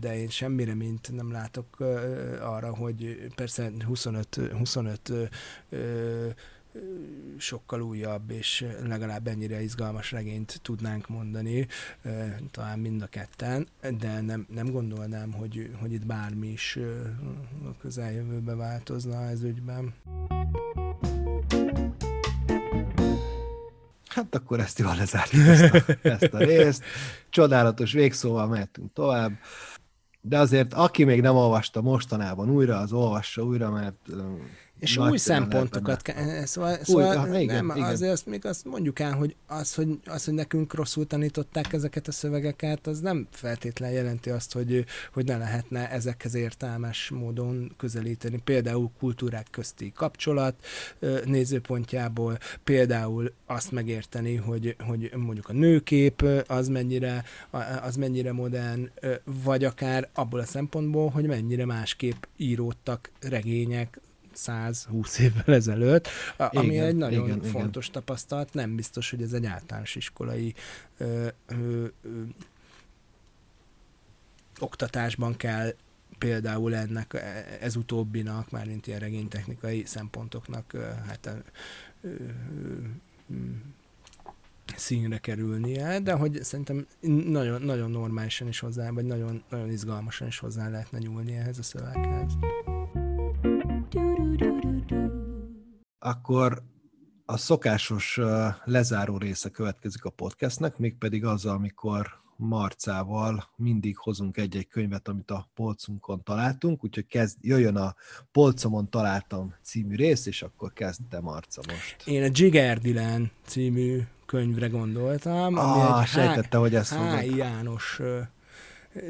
de én semmi reményt nem látok arra, hogy persze 25, 25 sokkal újabb és legalább ennyire izgalmas regényt tudnánk mondani, talán mind a ketten, de nem, nem gondolnám, hogy, hogy itt bármi is a közeljövőbe változna ez ügyben. Hát akkor ezt jól lezártuk ezt a, ezt a részt. Csodálatos végszóval mehetünk tovább. De azért, aki még nem olvasta mostanában újra, az olvassa újra, mert és új szempontokat kell. Szóval, szóval új, igen, nem, igen. azért azt még azt mondjuk el, hogy az, hogy az, hogy nekünk rosszul tanították ezeket a szövegeket, az nem feltétlen jelenti azt, hogy, hogy ne lehetne ezekhez értelmes módon közelíteni. Például kultúrák közti kapcsolat nézőpontjából, például azt megérteni, hogy, hogy mondjuk a nőkép az mennyire, az mennyire modern, vagy akár abból a szempontból, hogy mennyire másképp íródtak regények 120 évvel ezelőtt, ami igen, egy nagyon igen, fontos igen. tapasztalat. Nem biztos, hogy ez egy általános iskolai ö, ö, ö, oktatásban kell például ennek, e, ez utóbbinak, mármint ilyen regénytechnikai szempontoknak hát ö, ö, ö, színre kerülnie, de hogy szerintem nagyon, nagyon normálisan is hozzá, vagy nagyon, nagyon izgalmasan is hozzá lehetne nyúlni ehhez a szöveghez. Akkor a szokásos lezáró része következik a podcastnek, mégpedig az, amikor Marcával mindig hozunk egy-egy könyvet, amit a polcunkon találtunk, úgyhogy kezd, jöjjön a Polcomon találtam című rész, és akkor kezdte Marca most. Én a Jigger Dylan című könyvre gondoltam. Ah, sejtette, H- hogy ezt H. János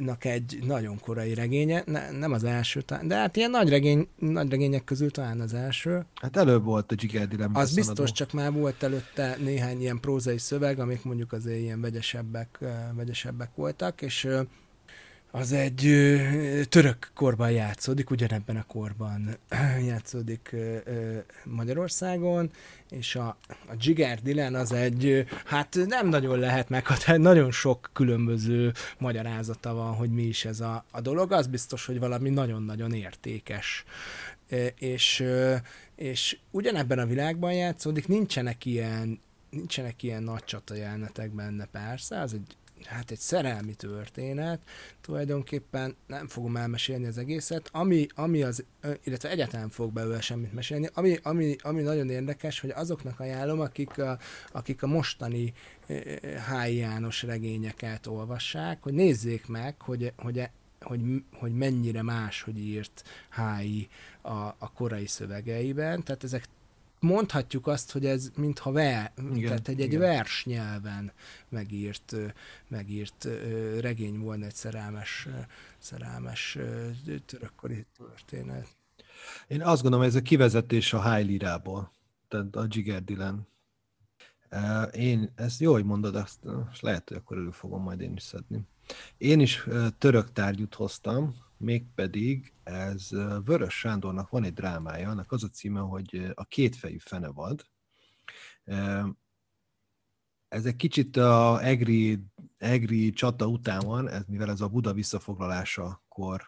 nak egy nagyon korai regénye, ne, nem az első, de hát ilyen nagy, regény, nagy regények közül talán az első. Hát előbb volt a Dilemma. Az biztos, csak már volt előtte néhány ilyen prózai szöveg, amik mondjuk azért ilyen vegyesebbek, vegyesebbek voltak, és az egy török korban játszódik, ugyanebben a korban [CLEARS THROAT] játszódik Magyarországon, és a, a Jigger Dylan az egy, hát nem nagyon lehet meghatározni, [LAUGHS] nagyon sok különböző magyarázata van, hogy mi is ez a, a dolog, az biztos, hogy valami nagyon-nagyon értékes. És, és ugyanebben a világban játszódik, nincsenek ilyen nincsenek ilyen nagy csata jelenetek benne persze, az egy hát egy szerelmi történet, tulajdonképpen nem fogom elmesélni az egészet, ami, ami az, illetve egyáltalán fog belőle semmit mesélni, ami, ami, ami nagyon érdekes, hogy azoknak ajánlom, akik a, akik a mostani H. János regényeket olvassák, hogy nézzék meg, hogy, hogy hogy, hogy mennyire más, hogy írt Hái a, a korai szövegeiben, tehát ezek mondhatjuk azt, hogy ez mintha ver, igen, tehát egy, egy vers nyelven megírt, megírt regény volna egy szerelmes, szerelmes törökkori történet. Én azt gondolom, ez a kivezetés a Hájlirából, tehát a Jigger Dylan. Én, ezt jó, hogy mondod, azt, lehet, hogy akkor elő fogom majd én is szedni. Én is török tárgyút hoztam, mégpedig ez Vörös Sándornak van egy drámája, annak az a címe, hogy a kétfejű fenevad. Ez egy kicsit a Egri, Egri csata után van, ez, mivel ez a Buda visszafoglalásakor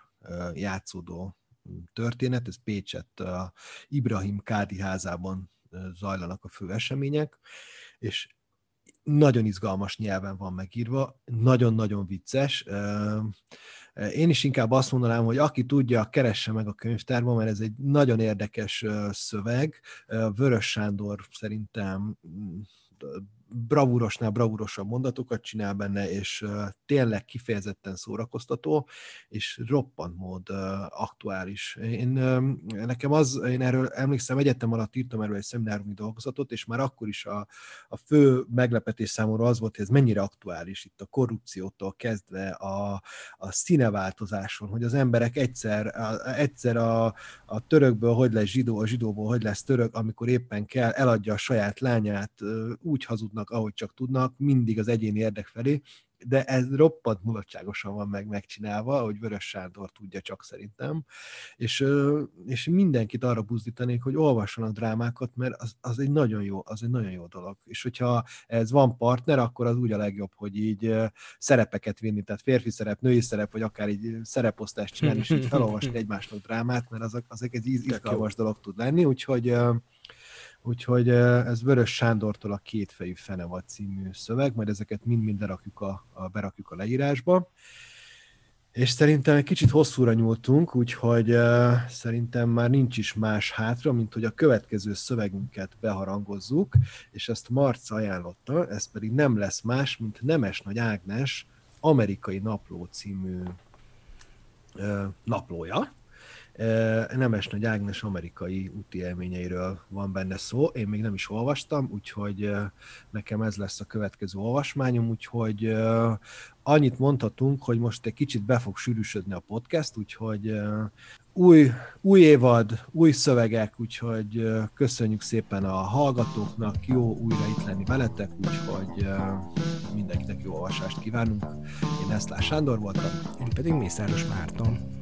játszódó történet, ez Pécset a Ibrahim Kádi házában zajlanak a fő események, és nagyon izgalmas nyelven van megírva, nagyon-nagyon vicces. Én is inkább azt mondanám, hogy aki tudja, keresse meg a könyvtárban, mert ez egy nagyon érdekes szöveg. Vörös Sándor szerintem bravúrosnál bravúrosabb mondatokat csinál benne, és tényleg kifejezetten szórakoztató, és roppant mód aktuális. Én, nekem az, én erről emlékszem, egyetem alatt írtam erről egy szemináriumi dolgozatot, és már akkor is a, a fő meglepetés számomra az volt, hogy ez mennyire aktuális itt a korrupciótól kezdve a, a színeváltozáson, hogy az emberek egyszer, a, egyszer a, a törökből hogy lesz zsidó, a zsidóból hogy lesz török, amikor éppen kell, eladja a saját lányát, úgy hazudnak tudnak, ahogy csak tudnak, mindig az egyéni érdek felé, de ez roppant mulatságosan van meg megcsinálva, hogy Vörös Sándor tudja csak szerintem, és, és mindenkit arra buzdítanék, hogy olvasson a drámákat, mert az, az, egy nagyon jó, az egy nagyon jó dolog. És hogyha ez van partner, akkor az úgy a legjobb, hogy így szerepeket vinni, tehát férfi szerep, női szerep, vagy akár így szereposztást csinálni, és így felolvasni [LAUGHS] egymásnak drámát, mert azok, azok egy izgalmas dolog tud lenni, úgyhogy Úgyhogy ez Vörös Sándortól a Kétfejű Fenevad című szöveg, majd ezeket mind-mind berakjuk a, a, berakjuk a leírásba. És szerintem egy kicsit hosszúra nyúltunk, úgyhogy szerintem már nincs is más hátra, mint hogy a következő szövegünket beharangozzuk, és ezt Marca ajánlotta, ez pedig nem lesz más, mint Nemes Nagy Ágnes amerikai napló című uh, naplója, Nemes Nagy Ágnes amerikai úti élményeiről van benne szó. Én még nem is olvastam, úgyhogy nekem ez lesz a következő olvasmányom, úgyhogy annyit mondhatunk, hogy most egy kicsit be fog sűrűsödni a podcast, úgyhogy új, új évad, új szövegek, úgyhogy köszönjük szépen a hallgatóknak, jó újra itt lenni veletek, úgyhogy mindenkinek jó olvasást kívánunk. Én Eszlás Sándor voltam. Én pedig Mészáros Márton.